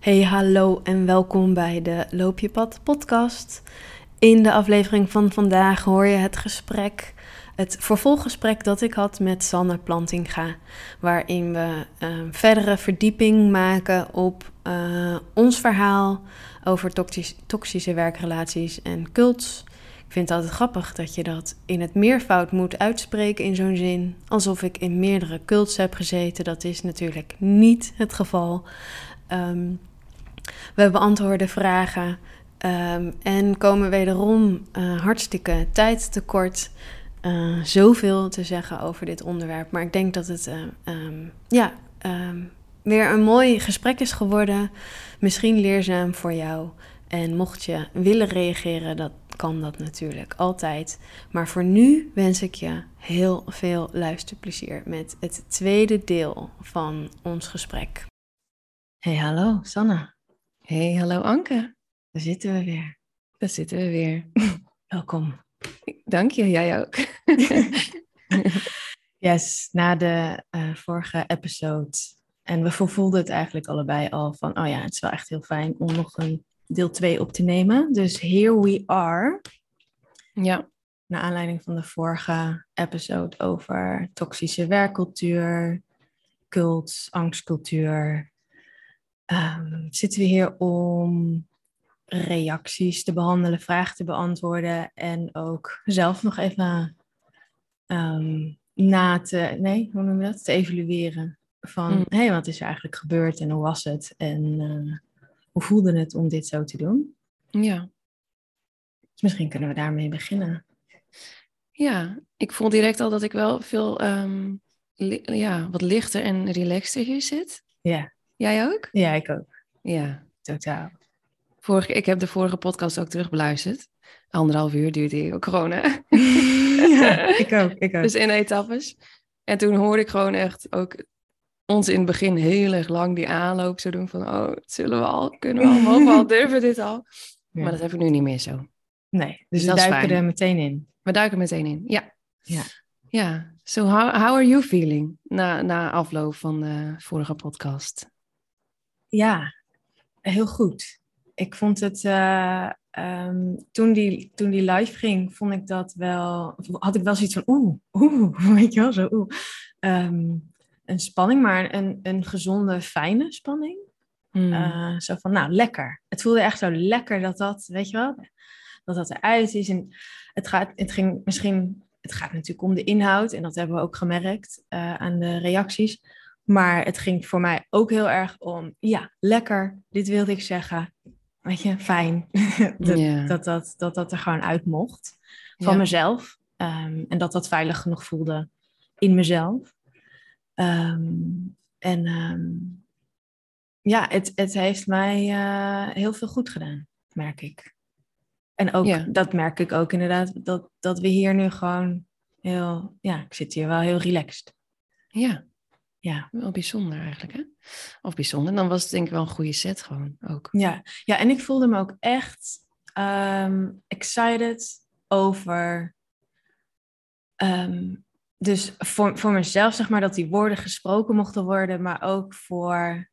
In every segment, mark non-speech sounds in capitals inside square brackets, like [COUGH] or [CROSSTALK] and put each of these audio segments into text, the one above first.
Hey, hallo en welkom bij de Loop je pad podcast. In de aflevering van vandaag hoor je het gesprek, het vervolggesprek dat ik had met Sanne Plantinga, waarin we uh, verdere verdieping maken op uh, ons verhaal over toxisch, toxische werkrelaties en cults. Ik vind het altijd grappig dat je dat in het meervoud moet uitspreken in zo'n zin, alsof ik in meerdere cults heb gezeten. Dat is natuurlijk niet het geval. Um, we beantwoorden vragen um, en komen wederom uh, hartstikke tijd tekort. Uh, zoveel te zeggen over dit onderwerp. Maar ik denk dat het uh, um, ja, um, weer een mooi gesprek is geworden. Misschien leerzaam voor jou. En mocht je willen reageren, dat kan dat natuurlijk altijd. Maar voor nu wens ik je heel veel luisterplezier met het tweede deel van ons gesprek. Hey, hallo, Sanne. Hey, hallo Anke. Daar zitten we weer. Daar zitten we weer. [LAUGHS] Welkom. Dank je, jij ook. [LAUGHS] yes, na de uh, vorige episode. En we voelden het eigenlijk allebei al van, oh ja, het is wel echt heel fijn om nog een deel 2 op te nemen. Dus here we are. Ja. Naar aanleiding van de vorige episode over toxische werkcultuur, cult, angstcultuur. Um, zitten we hier om reacties te behandelen, vragen te beantwoorden en ook zelf nog even um, na te, nee, hoe noem je dat? Te evalueren van, hé, mm. hey, wat is er eigenlijk gebeurd en hoe was het en uh, hoe voelde het om dit zo te doen? Ja. Dus misschien kunnen we daarmee beginnen. Ja, ik voel direct al dat ik wel veel, um, ja, wat lichter en relaxter hier zit. Ja. Jij ook? Ja, ik ook. Ja. Totaal. Vorige, ik heb de vorige podcast ook terugbeluisterd. Anderhalf uur duurde die ook gewoon, hè? [LAUGHS] ja, ik ook, ik ook. Dus in etappes. En toen hoorde ik gewoon echt ook ons in het begin heel erg lang die aanloop zo doen van... Oh, zullen we al, kunnen we al, mogen we al, [LAUGHS] durven dit al? Ja. Maar dat heb ik nu niet meer zo. Nee, dus, dus we duiken er meteen in. We duiken meteen in, ja. Ja. Ja, so how, how are you feeling na, na afloop van de vorige podcast? Ja, heel goed. Ik vond het, uh, um, toen, die, toen die live ging, vond ik dat wel, had ik wel zoiets van oeh, oeh, [LAUGHS] weet je wel, zo oeh. Um, een spanning, maar een, een gezonde, fijne spanning. Mm. Uh, zo van, nou, lekker. Het voelde echt zo lekker dat dat, weet je wel, dat dat eruit is. En het, gaat, het ging misschien, het gaat natuurlijk om de inhoud en dat hebben we ook gemerkt uh, aan de reacties. Maar het ging voor mij ook heel erg om, ja, lekker, dit wilde ik zeggen. Weet je, fijn [LAUGHS] dat, yeah. dat, dat, dat, dat er gewoon uit mocht van ja. mezelf. Um, en dat dat veilig genoeg voelde in mezelf. Um, en um, ja, het, het heeft mij uh, heel veel goed gedaan, merk ik. En ook, ja. dat merk ik ook inderdaad, dat, dat we hier nu gewoon heel, ja, ik zit hier wel heel relaxed. Ja, ja. Wel bijzonder eigenlijk, hè? Of bijzonder. Dan was het denk ik wel een goede set gewoon ook. Ja, ja en ik voelde me ook echt um, excited over... Um, dus voor, voor mezelf, zeg maar, dat die woorden gesproken mochten worden, maar ook voor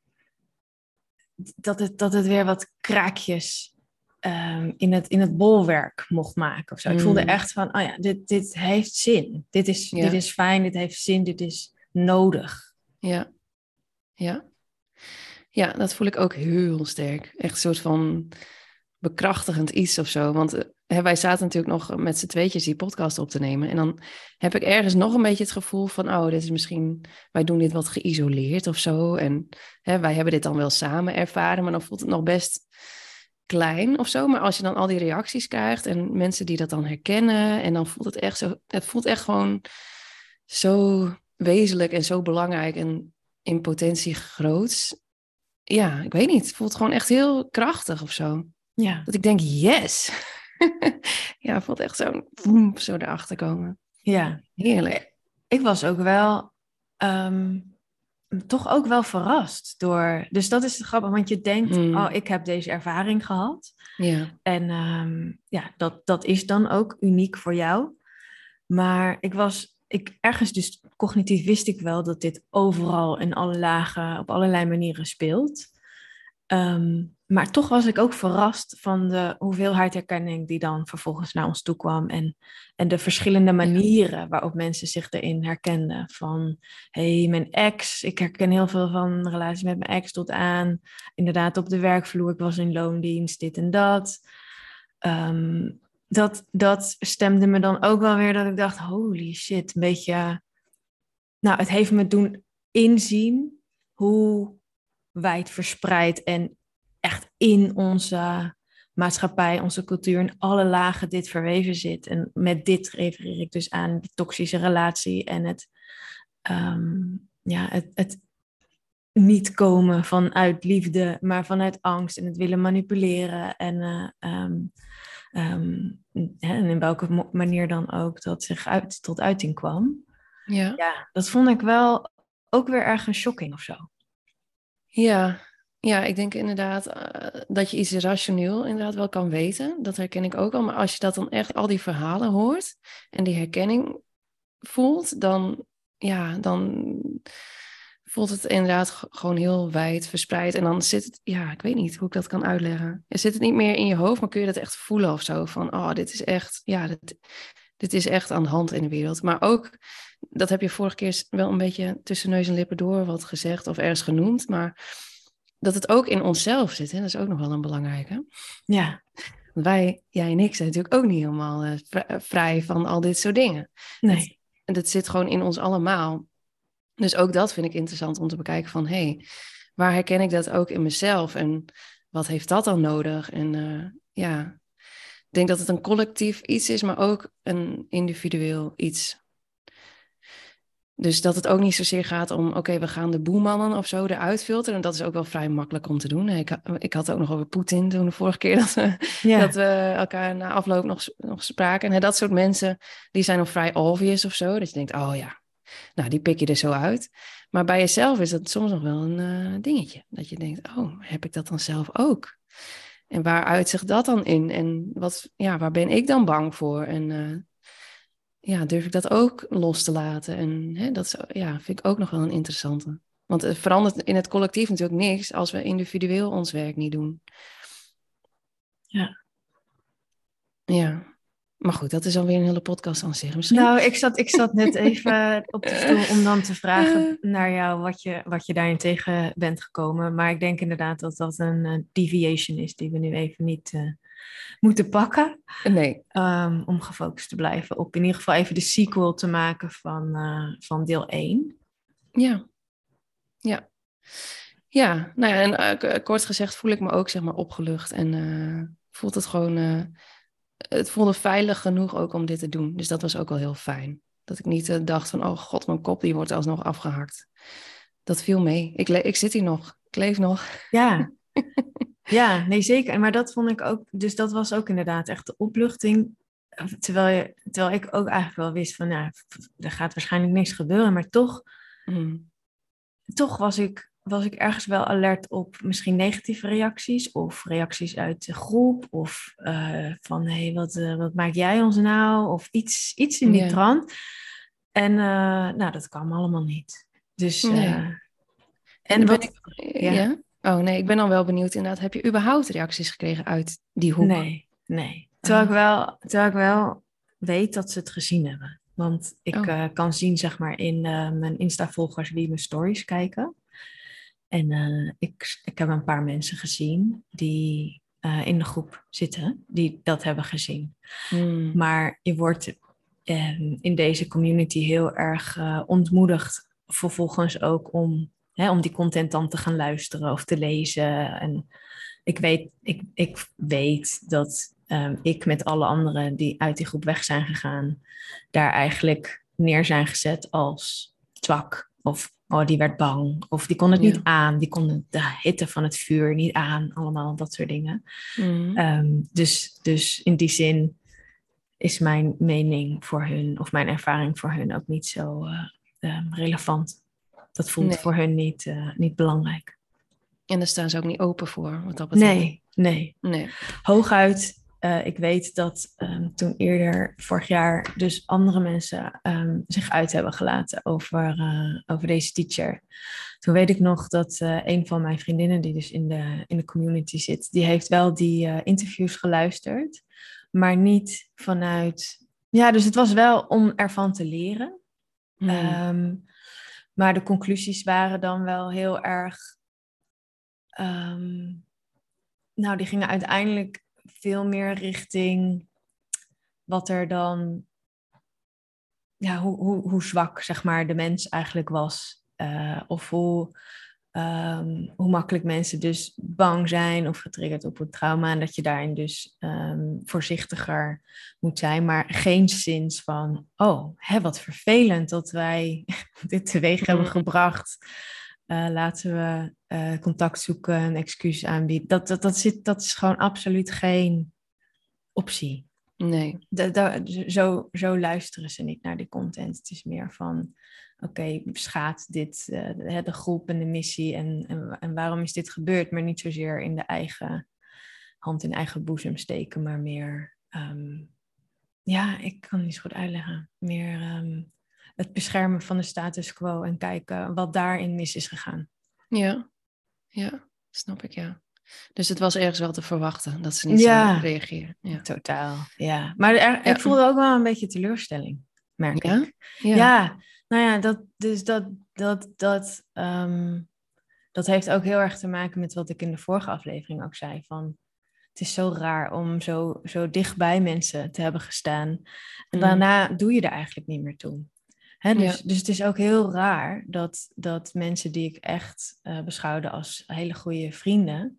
dat het, dat het weer wat kraakjes um, in, het, in het bolwerk mocht maken. Of zo. Mm. Ik voelde echt van, oh ja, dit, dit heeft zin. Dit is, ja. dit is fijn, dit heeft zin, dit is nodig. Ja, ja. Ja, dat voel ik ook heel sterk. Echt een soort van bekrachtigend iets of zo. Want hè, wij zaten natuurlijk nog met z'n tweetjes die podcast op te nemen. En dan heb ik ergens nog een beetje het gevoel van... oh, dit is misschien... wij doen dit wat geïsoleerd of zo. En hè, wij hebben dit dan wel samen ervaren... maar dan voelt het nog best klein of zo. Maar als je dan al die reacties krijgt... en mensen die dat dan herkennen... en dan voelt het echt zo... het voelt echt gewoon zo wezenlijk en zo belangrijk en in potentie groot. Ja, ik weet niet. Het voelt gewoon echt heel krachtig of zo. Ja. Dat ik denk, yes. [LAUGHS] ja, het voelt echt zo, zo erachter komen. Ja. Heerlijk. Ik was ook wel, um, toch ook wel verrast door... Dus dat is het grappig, want je denkt, mm. oh, ik heb deze ervaring gehad. Ja. En um, ja, dat, dat is dan ook uniek voor jou. Maar ik was ik ergens dus cognitief wist ik wel dat dit overal in alle lagen op allerlei manieren speelt. Ehm, maar toch was ik ook verrast van de hoeveelheid herkenning die dan vervolgens naar ons toe kwam. En, en de verschillende manieren waarop mensen zich erin herkenden. Van, hé, hey, mijn ex, ik herken heel veel van relaties met mijn ex tot aan, inderdaad op de werkvloer, ik was in loondienst, dit en dat. Ehm, dat, dat stemde me dan ook wel weer dat ik dacht, holy shit, een beetje... Nou, het heeft me doen inzien hoe wijd verspreid en echt in onze maatschappij, onze cultuur, in alle lagen dit verweven zit. En met dit refereer ik dus aan de toxische relatie en het, um, ja, het, het niet komen vanuit liefde, maar vanuit angst en het willen manipuleren. En, um, um, en in welke manier dan ook dat zich tot uiting kwam. Ja. ja, dat vond ik wel ook weer erg een shocking of zo. Ja, ja, ik denk inderdaad uh, dat je iets rationeel inderdaad wel kan weten. Dat herken ik ook al. Maar als je dat dan echt al die verhalen hoort en die herkenning voelt, dan, ja, dan voelt het inderdaad gewoon heel wijd verspreid. En dan zit het, ja, ik weet niet hoe ik dat kan uitleggen. Je zit het niet meer in je hoofd, maar kun je dat echt voelen of zo. Van, oh, dit is echt, ja, dit, dit is echt aan de hand in de wereld. Maar ook, dat heb je vorige keer wel een beetje tussen neus en lippen door wat gezegd of ergens genoemd. Maar dat het ook in onszelf zit, hè? dat is ook nog wel een belangrijke. Ja. wij, jij en ik, zijn natuurlijk ook niet helemaal uh, vrij van al dit soort dingen. Nee. En dat zit gewoon in ons allemaal. Dus ook dat vind ik interessant om te bekijken van, hé, hey, waar herken ik dat ook in mezelf? En wat heeft dat dan nodig? En uh, ja, ik denk dat het een collectief iets is, maar ook een individueel iets. Dus dat het ook niet zozeer gaat om, oké, we gaan de boemannen of zo eruit filteren. En dat is ook wel vrij makkelijk om te doen. Ik, ik had het ook nog over Poetin toen de vorige keer [LAUGHS] dat we, dat we elkaar na afloop nog, nog spraken. En dat soort mensen, die zijn nog vrij obvious of zo. Dat je denkt, oh ja, nou die pik je er zo uit. Maar bij jezelf is dat soms nog wel een uh, dingetje. Dat je denkt, oh, heb ik dat dan zelf ook? En waar uitzicht dat dan in? En wat, ja, waar ben ik dan bang voor? En uh, ja, durf ik dat ook los te laten? En hè, dat is, ja, vind ik ook nog wel een interessante. Want het verandert in het collectief natuurlijk niks als we individueel ons werk niet doen. Ja. Ja. Maar goed, dat is alweer een hele podcast aan zich misschien. Nou, ik zat, ik zat net even op de stoel om dan te vragen naar jou wat je, wat je daarin tegen bent gekomen. Maar ik denk inderdaad dat dat een deviation is die we nu even niet uh, moeten pakken. Nee. Um, om gefocust te blijven op in ieder geval even de sequel te maken van, uh, van deel 1. Ja. Ja. Ja, nou ja, en kort gezegd voel ik me ook zeg maar opgelucht en voelt het gewoon het voelde veilig genoeg ook om dit te doen. Dus dat was ook wel heel fijn. Dat ik niet uh, dacht van, oh god, mijn kop die wordt alsnog afgehakt. Dat viel mee. Ik, ik zit hier nog. Ik leef nog. Ja. [LAUGHS] ja, nee zeker. Maar dat vond ik ook, dus dat was ook inderdaad echt de opluchting. Terwijl, je, terwijl ik ook eigenlijk wel wist van, ja, er gaat waarschijnlijk niks gebeuren. Maar toch, mm. toch was ik was ik ergens wel alert op misschien negatieve reacties of reacties uit de groep of uh, van hé, hey, wat, uh, wat maak jij ons nou? Of iets, iets in die yeah. trant. En uh, nou, dat kwam allemaal niet. Dus. Nee. en wat. Ik, ja. ja. Oh nee, ik ben dan wel benieuwd inderdaad. Heb je überhaupt reacties gekregen uit die hoek? Nee, nee. Terwijl, ik, wel, terwijl ik wel weet dat ze het gezien hebben. Want ik oh. kan zien, zeg maar, in mijn Insta-volgers wie mijn stories kijken. En uh, ik, ik heb een paar mensen gezien die in de groep zitten, die dat hebben gezien. Hmm. Maar je wordt in deze community heel erg ontmoedigd, vervolgens ook om, hè, om die content dan te gaan luisteren of te lezen. En ik weet, ik, ik weet dat um, ik met alle anderen die uit die groep weg zijn gegaan, daar eigenlijk neer zijn gezet als zwak of oh, die werd bang. Of die kon het niet aan. Die kon de hitte van het vuur niet aan. Allemaal dat soort dingen. Mm. Um, dus, dus in die zin is mijn mening voor hun, of mijn ervaring voor hun ook niet zo uh, um, relevant. Dat voelt nee. voor hun niet, uh, niet belangrijk. En daar staan ze ook niet open voor, wat dat betreft. Nee, nee. nee. Hooguit eh, ik weet dat um, toen eerder vorig jaar dus andere mensen um, zich uit hebben gelaten over, uh, over deze teacher. Toen weet ik nog dat uh, een van mijn vriendinnen die dus in de, in de community zit, die heeft wel die interviews geluisterd, maar niet vanuit... Ja, dus het was wel om ervan te leren. Um, maar de conclusies waren dan wel heel erg... nou, die gingen uiteindelijk veel meer richting wat er dan, ja, hoe, hoe, hoe zwak zeg maar de mens eigenlijk was. Uh, of hoe, um, hoe makkelijk mensen dus bang zijn of getriggerd op het trauma. En dat je daarin dus um, voorzichtiger moet zijn. Maar geen zins van, oh, hè, wat vervelend dat wij [LAUGHS] dit teweeg hebben mm. gebracht. Uh, laten we uh, contact zoeken, een excuus aanbieden. Dat, dat, dat, zit, dat is gewoon absoluut geen optie. Nee. Zo, zo luisteren ze niet naar die content. Het is meer van, oké, okay, schaadt dit uh, de groep en de missie en, en, en, waarom is dit gebeurd? Maar niet zozeer in de eigen hand in eigen boezem steken, maar meer, um, ja, ik kan het niet zo goed uitleggen. Meer um, het beschermen van de status quo en kijken wat daarin mis is gegaan. Ja, ja, snap ik, ja. Dus het was ergens wel te verwachten dat ze niet ja, zo reageren. Ja, totaal. Ja, maar er, ik voelde ook wel een beetje teleurstelling, merk ja? ik. Ja. ja, nou ja, dat, dus dat, dat, dat, um, dat heeft ook heel erg te maken met wat ik in de vorige aflevering ook zei. Van, het is zo raar om zo, zo dicht bij mensen te hebben gestaan. En mm. daarna doe je er eigenlijk niet meer toe. Hè, dus, dus het is ook heel raar dat, dat mensen die ik echt uh, beschouwde als hele goede vrienden,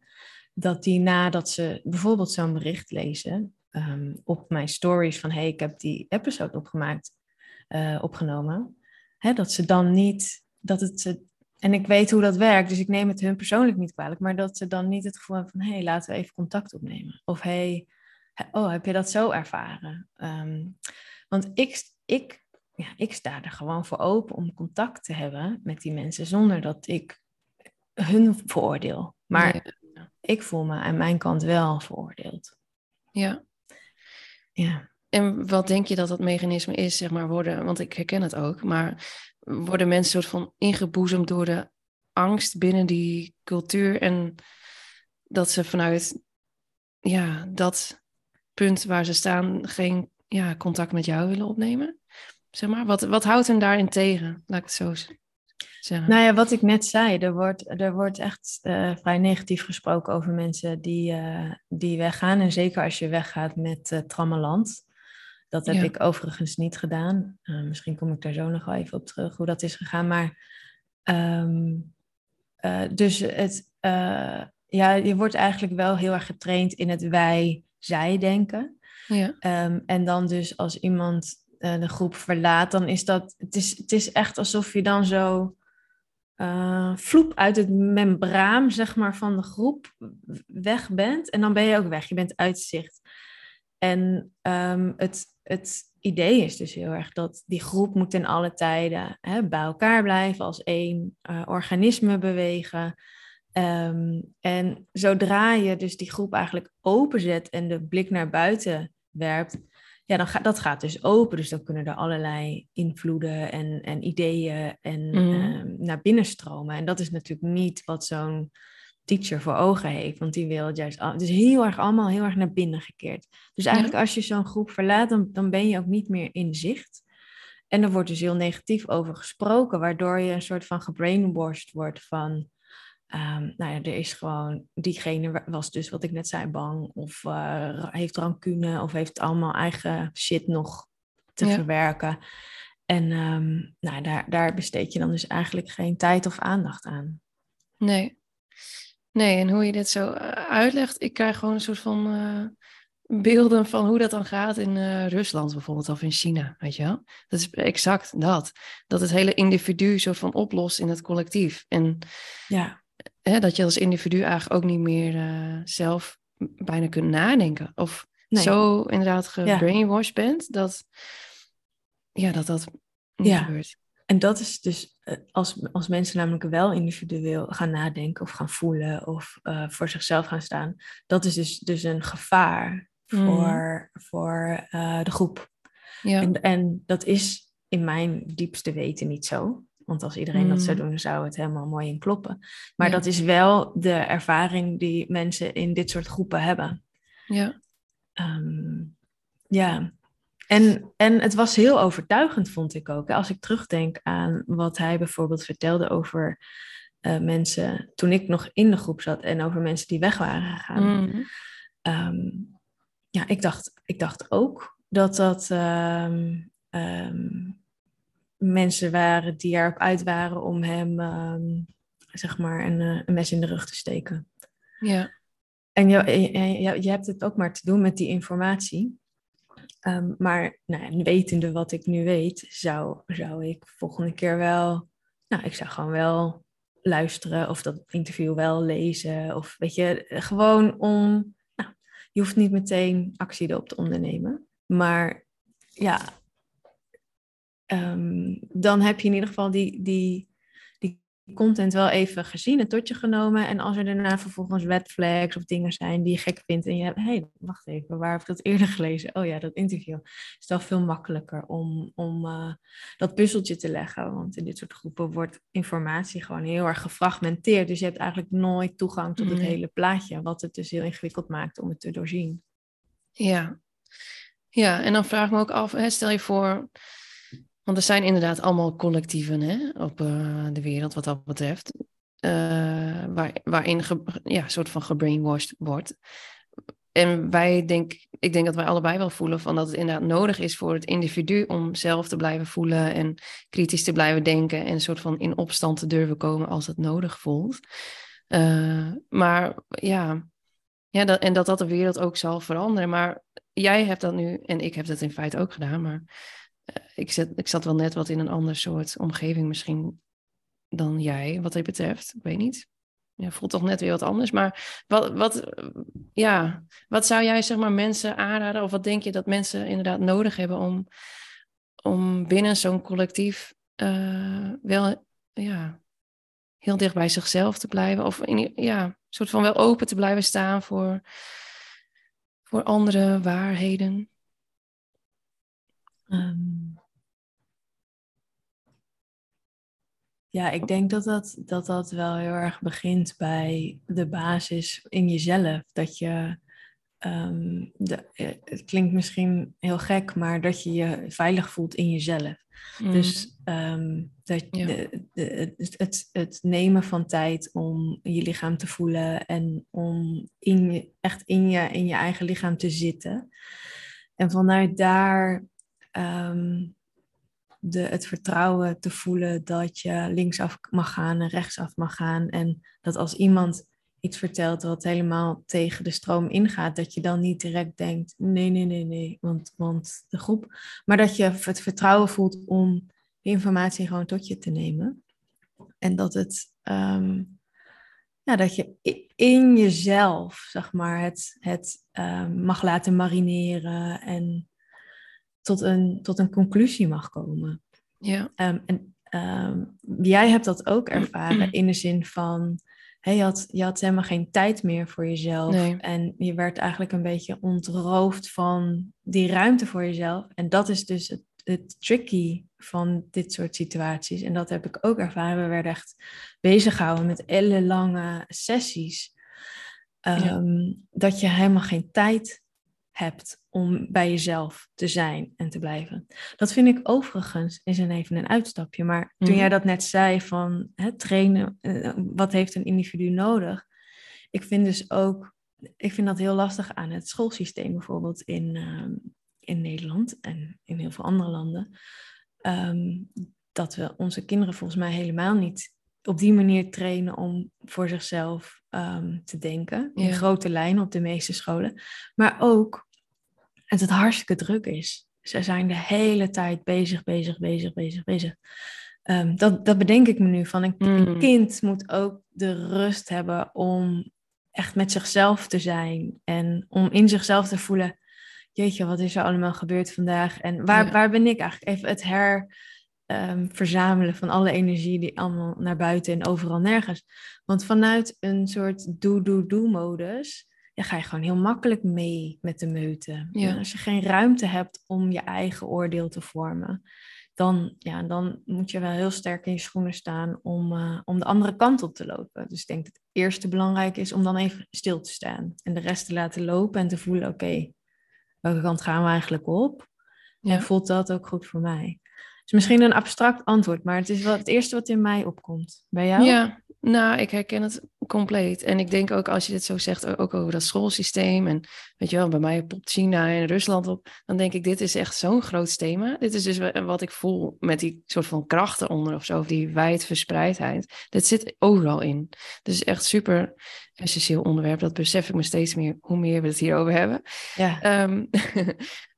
dat die nadat ze bijvoorbeeld zo'n bericht lezen um, op mijn stories van hey, ik heb die episode opgemaakt, uh, opgenomen, hè, dat ze dan niet, dat het ze, en ik weet hoe dat werkt, dus ik neem het hun persoonlijk niet kwalijk, maar dat ze dan niet het gevoel hebben van hey, laten we even contact opnemen. Of hey, oh, heb je dat zo ervaren? Um, want ik, ik ja, ik sta er gewoon voor open om contact te hebben met die mensen zonder dat ik hun veroordeel. Maar ik voel me aan mijn kant wel veroordeeld. Ja. Ja. En wat denk je dat dat mechanisme is, zeg maar, worden, want ik herken het ook, maar worden mensen soort van ingeboezemd door de angst binnen die cultuur en dat ze vanuit ja, dat punt waar ze staan geen ja, contact met jou willen opnemen? Zeg maar, wat, wat houdt hen daarin tegen? Laat ik het zo zeggen. Nou ja, wat ik net zei, er wordt, er wordt echt uh, vrij negatief gesproken over mensen die, uh, die weggaan. En zeker als je weggaat met uh, Trammeland. Dat heb ja. ik overigens niet gedaan. misschien kom ik daar zo nog wel even op terug hoe dat is gegaan. Maar um, dus het, ja, je wordt eigenlijk wel heel erg getraind in het wij-zij denken. Ja. Um, en dan dus als iemand de groep verlaat, dan is dat, het is, het is echt alsof je dan zo uh, vloep uit het membraan, zeg maar, van de groep weg bent. En dan ben je ook weg, je bent uitzicht. En um, het, het idee is dus heel erg dat die groep moet in alle tijden hè, bij elkaar blijven, als één uh, organisme bewegen. Um, en zodra je dus die groep eigenlijk openzet en de blik naar buiten werpt, ja, dan gaat dat gaat dus open. Dus dan kunnen er allerlei invloeden en, en ideeën en, mm. naar binnen stromen. En dat is natuurlijk niet wat zo'n teacher voor ogen heeft. Want die wil het juist... Al, dus heel erg allemaal heel erg naar binnen gekeerd. Dus eigenlijk als je zo'n groep verlaat, dan, dan ben je ook niet meer in zicht. En er wordt dus heel negatief over gesproken, waardoor je een soort van gebrainwashed wordt van Um, nou ja, er is gewoon, diegene was dus wat ik net zei, bang of uh, heeft rancune of heeft allemaal eigen shit nog te ja. verwerken. En um, nou, daar, daar besteed je dan dus eigenlijk geen tijd of aandacht aan. Nee. Nee, en hoe je dit zo uh, uitlegt, ik krijg gewoon een soort van uh, beelden van hoe dat dan gaat in uh, Rusland bijvoorbeeld of in China, weet je wel? Dat is exact dat. Dat het hele individu soort van oplost in het collectief. En ja hè, dat je als individu eigenlijk ook niet meer uh, zelf bijna kunt nadenken. Of nee. zo inderdaad gebrainwashed ja. bent, dat ja, dat, dat niet ja. gebeurt. En dat is dus eh, als, als mensen namelijk wel individueel gaan nadenken of gaan voelen of uh, voor zichzelf gaan staan, dat is dus, dus een gevaar voor, voor uh, de groep. Ja. En, en dat is in mijn diepste weten niet zo. Want als iedereen dat zou Mm. doen, zou het helemaal mooi in kloppen. Maar Ja. dat is wel de ervaring die mensen in dit soort groepen hebben. ja. Ehm, ja, en, en het was heel overtuigend, vond ik ook. Als ik terugdenk aan wat hij bijvoorbeeld vertelde over eh, mensen toen ik nog in de groep zat en over mensen die weg waren gegaan. Mm. Ehm, ja, ik dacht, ik dacht ook dat dat ehm, ehm, mensen waren die erop uit waren om hem, zeg maar, een, eh, een mes in de rug te steken. ja. En je, je, je- je hebt het ook maar te doen met die informatie. Ehm, maar nou, wetende wat ik nu weet, zou, zou ik volgende keer wel, nou, ik zou gewoon wel luisteren of dat interview wel lezen. Of weet je, gewoon om, nou, je hoeft niet meteen actie erop te ondernemen. Maar ja, ehm, dan heb je in ieder geval die, die content wel even gezien en tot je genomen. En als er daarna vervolgens red flags of dingen zijn die je gek vindt en je hebt, hé, hey, wacht even, waar heb ik dat eerder gelezen? Oh ja, dat interview. is het wel veel makkelijker om, om eh, dat puzzeltje te leggen. Want in dit soort groepen wordt informatie gewoon heel erg gefragmenteerd. Dus je hebt eigenlijk nooit toegang tot het hele plaatje, wat het dus heel ingewikkeld maakt om het te doorzien. Ja. ja, en dan vraag ik me ook af, hè, stel je voor, want er zijn inderdaad allemaal collectieven hè, op eh, de wereld wat dat betreft, eh, waar, waarin ja, soort van gebrainwashed wordt. En wij denk, ik denk dat wij allebei wel voelen van dat het inderdaad nodig is voor het individu om zelf te blijven voelen en kritisch te blijven denken en een soort van in opstand te durven komen als het nodig voelt. Eh, maar ja, ja en dat dat de wereld ook zal veranderen. Maar jij hebt dat nu, en ik heb dat in feite ook gedaan, maar ik, zat, ik zat wel net wat in een ander soort omgeving misschien dan jij, wat dit betreft. Ik weet niet. Ja, voelt toch net weer wat anders. Maar wat, wat, eh, ja, wat zou jij zeg maar mensen aanraden? Of wat denk je dat mensen inderdaad nodig hebben om, om binnen zo'n collectief eh, wel ja, heel dicht bij zichzelf te blijven? Of in, ja, soort van wel open te blijven staan voor, voor andere waarheden? Ehm, ja, ik denk dat dat, dat dat wel heel erg begint bij de basis in jezelf. Dat je, ehm, de, eh, het klinkt misschien heel gek, maar dat je je veilig voelt in jezelf. Dus ehm, dat, Ja. de, de, het, het, het nemen van tijd om je lichaam te voelen en om in je, echt in je, in je eigen lichaam te zitten. En vanuit daar ehm, de, het vertrouwen te voelen dat je linksaf mag gaan en rechtsaf mag gaan. En dat als iemand iets vertelt wat helemaal tegen de stroom ingaat, dat je dan niet direct denkt, nee, nee, nee, nee, want, want de groep. Maar dat je het vertrouwen voelt om die informatie gewoon tot je te nemen. En dat het, ehm, ja, dat je in jezelf, zeg maar, het, het ehm, mag laten marineren en tot een, tot een conclusie mag komen. ja, Ehm, en ehm, jij hebt dat ook ervaren in de zin van, hey, je, had, je had helemaal geen tijd meer voor jezelf. Nee. En je werd eigenlijk een beetje ontroofd van die ruimte voor jezelf. En dat is dus het, het tricky van dit soort situaties. En dat heb ik ook ervaren. We werden echt bezig gehouden met ellenlange sessies. Ehm, Dat je helemaal geen tijd hebt om bij jezelf te zijn en te blijven. Dat vind ik overigens, is een even een uitstapje. Maar toen Mhm. jij dat net zei van hè, trainen, eh, wat heeft een individu nodig? Ik vind dus ook, ik vind dat heel lastig aan het schoolsysteem bijvoorbeeld in, ehm, in Nederland en in heel veel andere landen. ehm, dat we onze kinderen volgens mij helemaal niet op die manier trainen om voor zichzelf ehm, te denken. In Ja. grote lijnen op de meeste scholen. Maar ook dat het hartstikke druk is. Ze zijn de hele tijd bezig, bezig, bezig, bezig, bezig. Ehm, dat, dat bedenk ik me nu van. Een, een Mm. kind moet ook de rust hebben om echt met zichzelf te zijn. En om in zichzelf te voelen, jeetje, wat is er allemaal gebeurd vandaag? En waar, Ja. waar ben ik eigenlijk? Even het her ehm, verzamelen van alle energie die allemaal naar buiten en overal nergens. Want vanuit een soort doe-doe-doe-modus ja, ga je gewoon heel makkelijk mee met de meute. Ja. En als je geen ruimte hebt om je eigen oordeel te vormen, dan, ja, dan moet je wel heel sterk in je schoenen staan om, eh, om de andere kant op te lopen. Dus ik denk dat het eerste belangrijk is om dan even stil te staan en de rest te laten lopen en te voelen, oké, welke kant gaan we eigenlijk op? Ja. En voelt dat ook goed voor mij? Het is misschien een abstract antwoord, maar het is wel het eerste wat in mij opkomt. Bij jou? Ja, nou, ik herken het compleet. En ik denk ook als je dit zo zegt, ook over dat schoolsysteem. En weet je wel, bij mij popt China en Rusland op. Dan denk ik, dit is echt zo'n groot thema. Dit is dus wat ik voel met die soort van krachten onder of zo. Of die wijdverspreidheid. Dit zit overal in. Dus echt super essentieel onderwerp. Dat besef ik me steeds meer, hoe meer we het hierover hebben. Ja. Ehm, [LAUGHS]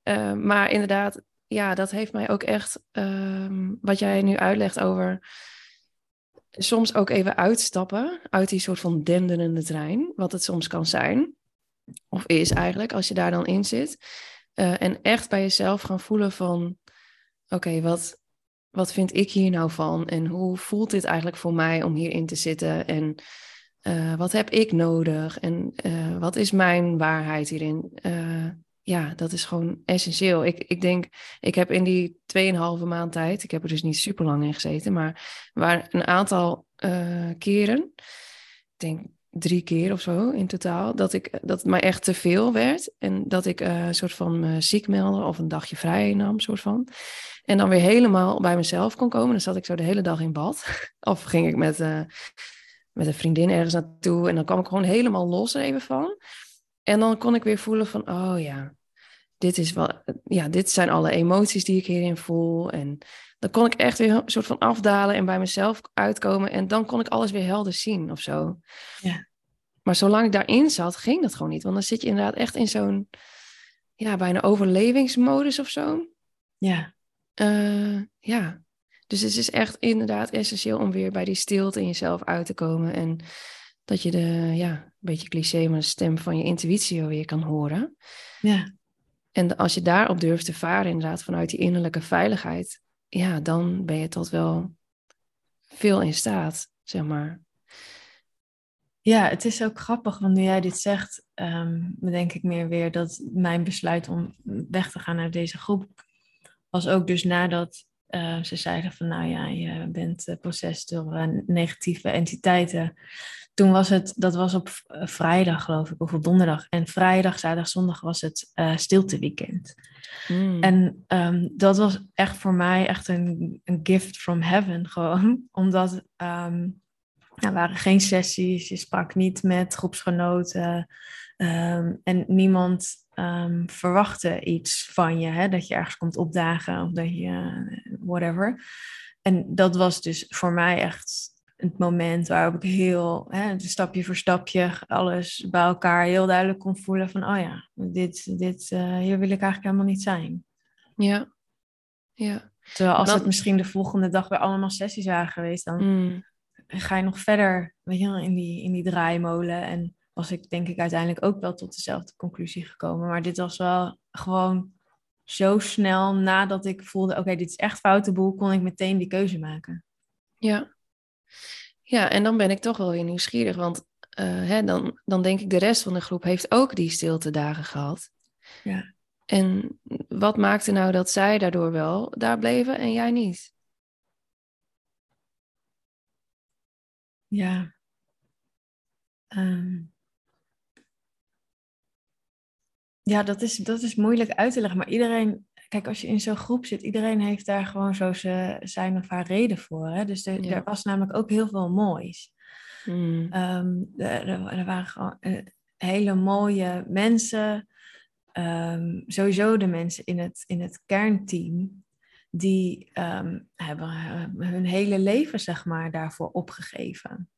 eh, maar inderdaad, ja, dat heeft mij ook echt, ehm, wat jij nu uitlegt over soms ook even uitstappen uit die soort van denderende trein, wat het soms kan zijn, of is eigenlijk, als je daar dan in zit. Uh, en echt bij jezelf gaan voelen van, oké, wat, wat vind ik hier nou van? En hoe voelt dit eigenlijk voor mij om hierin te zitten? En uh, wat heb ik nodig? En uh, wat is mijn waarheid hierin? Ja, dat is gewoon essentieel. Ik, ik denk, ik heb in die 2,5 maand tijd, ik heb er dus niet super lang in gezeten, maar waar een aantal uh, keren, ik denk drie keer of zo in totaal, dat, ik, dat het mij echt te veel werd. En dat ik uh, een soort van me ziek meldde of een dagje vrij nam, soort van. En dan weer helemaal bij mezelf kon komen. Dan zat ik zo de hele dag in bad. [LAUGHS] of ging ik met, uh, met een vriendin ergens naartoe. En dan kwam ik gewoon helemaal los er even van. En dan kon ik weer voelen van, oh ja, dit, is wel, ja, dit zijn alle emoties die ik hierin voel. En dan kon ik echt weer een soort van afdalen en bij mezelf uitkomen. En dan kon ik alles weer helder zien of zo. Ja. Maar zolang ik daarin zat, ging dat gewoon niet. Want dan zit je inderdaad echt in zo'n, ja, bijna overlevingsmodus of zo. Ja. Uh, ja. Dus het is echt inderdaad essentieel om weer bij die stilte in jezelf uit te komen. En dat je de, ja, een beetje cliché, maar de stem van je intuïtie weer kan horen. Ja. En als je daarop durft te varen, inderdaad, vanuit die innerlijke veiligheid, ja, dan ben je tot wel veel in staat, zeg maar. Ja, het is ook grappig, want nu jij dit zegt, um, bedenk ik meer weer dat mijn besluit om weg te gaan uit deze groep was ook dus nadat uh, ze zeiden van, nou ja, je bent uh, door uh, negatieve entiteiten. Toen was het, dat was op vrijdag geloof ik, of op donderdag. En vrijdag, zaterdag, zondag was het stilteweekend. Mm. En um, dat was echt voor mij echt een, een gift from heaven [LAUGHS] gewoon. Omdat um, er waren geen sessies, je sprak niet met groepsgenoten. Um, en niemand um, verwachtte iets van je, hè? dat je ergens komt opdagen of dat je whatever. En dat was dus voor mij echt het moment waarop ik heel, hè, stapje voor stapje, alles bij elkaar heel duidelijk kon voelen van, oh ja, dit, dit, uh, hier wil ik eigenlijk helemaal niet zijn. Ja, ja. Terwijl als Dan- het misschien de volgende dag weer allemaal sessies waren geweest, dan Mm. ga je nog verder weet je, in, die, in die draaimolen. En was ik denk ik uiteindelijk ook wel tot dezelfde conclusie gekomen. Maar dit was wel gewoon zo snel nadat ik voelde, oké, dit is echt foute boel, kon ik meteen die keuze maken. Ja. Ja, en dan ben ik toch wel weer nieuwsgierig, want eh, hè, dan, dan denk ik de rest van de groep heeft ook die stilte dagen gehad. Ja. En wat maakte nou dat zij daardoor wel daar bleven en jij niet? Ja. Ehm. Ja, dat is, dat is moeilijk uit te leggen. Maar iedereen, kijk, als je in zo'n groep zit, iedereen heeft daar gewoon zo ze- zijn of haar reden voor. Hè? Dus er, Ja. er was namelijk ook heel veel moois. Mm. Ehm, er, waren gewoon eh, hele mooie mensen. Ehm, sowieso de mensen in het, in het kernteam. Die ehm, hebben hun hele leven, zeg maar, daarvoor opgegeven.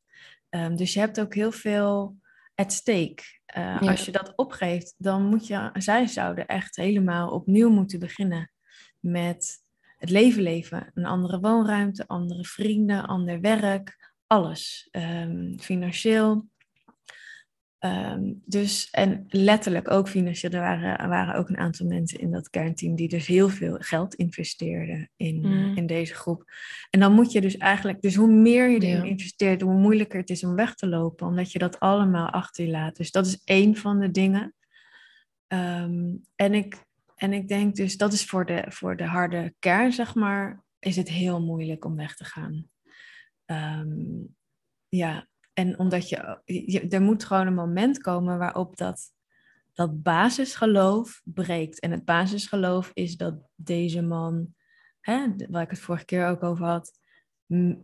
Dus je hebt ook heel veel at stake. Eh, Ja. Als je dat opgeeft, dan moet je, zij zouden echt helemaal opnieuw moeten beginnen met het leven leven. Een andere woonruimte, andere vrienden, ander werk, alles. Ehm, financieel. Ehm, dus, en letterlijk ook financieel, er waren, waren ook een aantal mensen in dat kernteam die dus heel veel geld investeerden in, Mm. in deze groep. En dan moet je dus eigenlijk, dus hoe meer je erin Ja. investeert, hoe moeilijker het is om weg te lopen, omdat je dat allemaal achter je laat. Dus dat is één van de dingen. Ehm, en, ik, en ik denk dus, dat is voor de, voor de harde kern, zeg maar, is het heel moeilijk om weg te gaan. Ehm, ja, en omdat je, je, er moet gewoon een moment komen waarop dat, dat basisgeloof breekt. En het basisgeloof is dat deze man, hè, waar ik het vorige keer ook over had, een,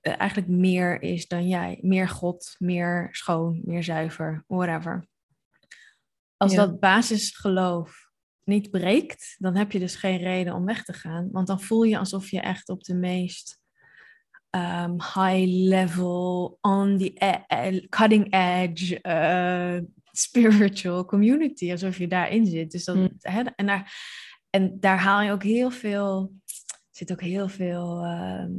eh, eigenlijk meer is dan jij. Meer God, meer schoon, meer zuiver, whatever. Als Ja. dat basisgeloof niet breekt, dan heb je dus geen reden om weg te gaan. Want dan voel je alsof je echt op de meest um, high level, on the e- e- cutting edge uh, spiritual community, alsof je daarin zit. Dus dat, Mm. hè, en, daar, en daar haal je ook heel veel, zit ook heel veel ehm,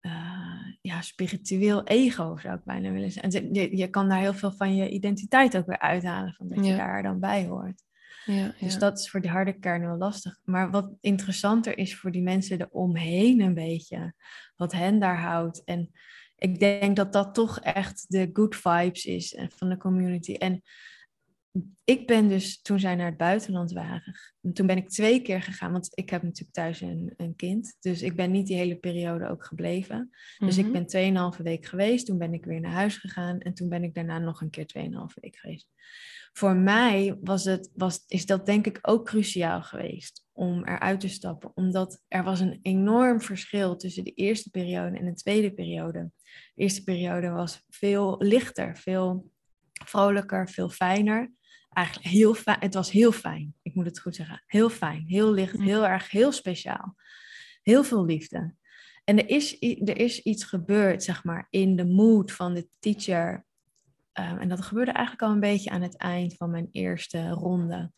eh, ja, spiritueel ego, zou ik bijna willen zeggen. En je, je kan daar heel veel van je identiteit ook weer uithalen, van dat je daar dan bij hoort. Ja, Dus ja. dat is voor die harde kern wel lastig. Maar wat interessanter is voor die mensen eromheen een beetje. Wat hen daar houdt. En ik denk dat dat toch echt de good vibes is eh, van de community. En ik ben dus, toen zij naar het buitenland waren, toen ben ik twee keer gegaan. Want ik heb natuurlijk thuis een, een kind. Dus ik ben niet die hele periode ook gebleven. Dus Mhm. ik ben 2,5 week geweest. Toen ben ik weer naar huis gegaan. En toen ben ik daarna nog een keer 2,5 week geweest. Voor mij was het, was, is dat denk ik ook cruciaal geweest om eruit te stappen. Omdat er was een enorm verschil tussen de eerste periode en de tweede periode. De eerste periode was veel lichter, veel vrolijker, veel fijner. Eigenlijk heel fijn. Het was heel fijn. Ik moet het goed zeggen. Heel fijn, heel licht, Mm. heel erg, heel speciaal. Heel veel liefde. En er is, er is iets gebeurd, zeg maar, in de mood van de teacher. Um, en dat gebeurde eigenlijk al een beetje aan het eind van mijn eerste ronde.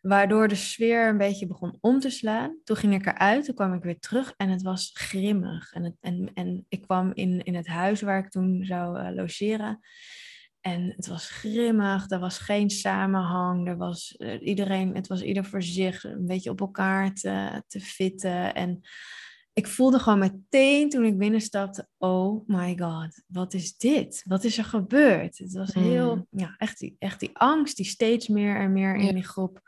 Waardoor de sfeer een beetje begon om te slaan. Toen ging ik eruit, toen kwam ik weer terug en het was grimmig. En, het, en, en ik kwam in, in het huis waar ik toen zou uh, logeren. En het was grimmig, er was geen samenhang, er was uh, iedereen, het was ieder voor zich een beetje op elkaar te, te fitten. En ik voelde gewoon meteen toen ik binnenstapte, oh my god, wat is dit? Wat is er gebeurd? Het was heel, mm. ja, echt die, echt die angst die steeds meer en meer in die groep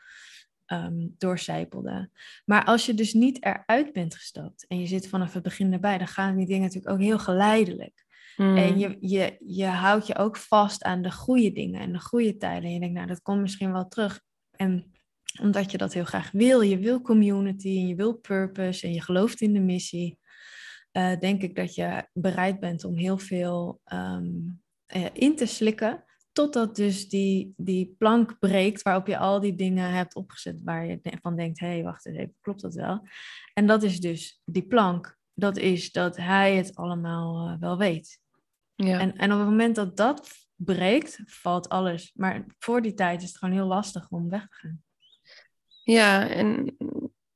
um, doorcijpelde. Maar als je dus niet eruit bent gestapt en je zit vanaf het begin erbij, dan gaan die dingen natuurlijk ook heel geleidelijk. Mm. En je, je, je houdt je ook vast aan de goede dingen en de goede tijden. En je denkt, nou, dat komt misschien wel terug. En omdat je dat heel graag wil, je wil community en je wil purpose en je gelooft in de missie, uh, denk ik dat je bereid bent om heel veel um, uh, in te slikken. Totdat dus die, die plank breekt waarop je al die dingen hebt opgezet waar je van denkt, hé, hey, wacht eens even, klopt dat wel? En dat is dus die plank, dat is dat hij het allemaal uh, wel weet. Ja. En, en op het moment dat dat breekt, valt alles. Maar voor die tijd is het gewoon heel lastig om weg te gaan. Ja, en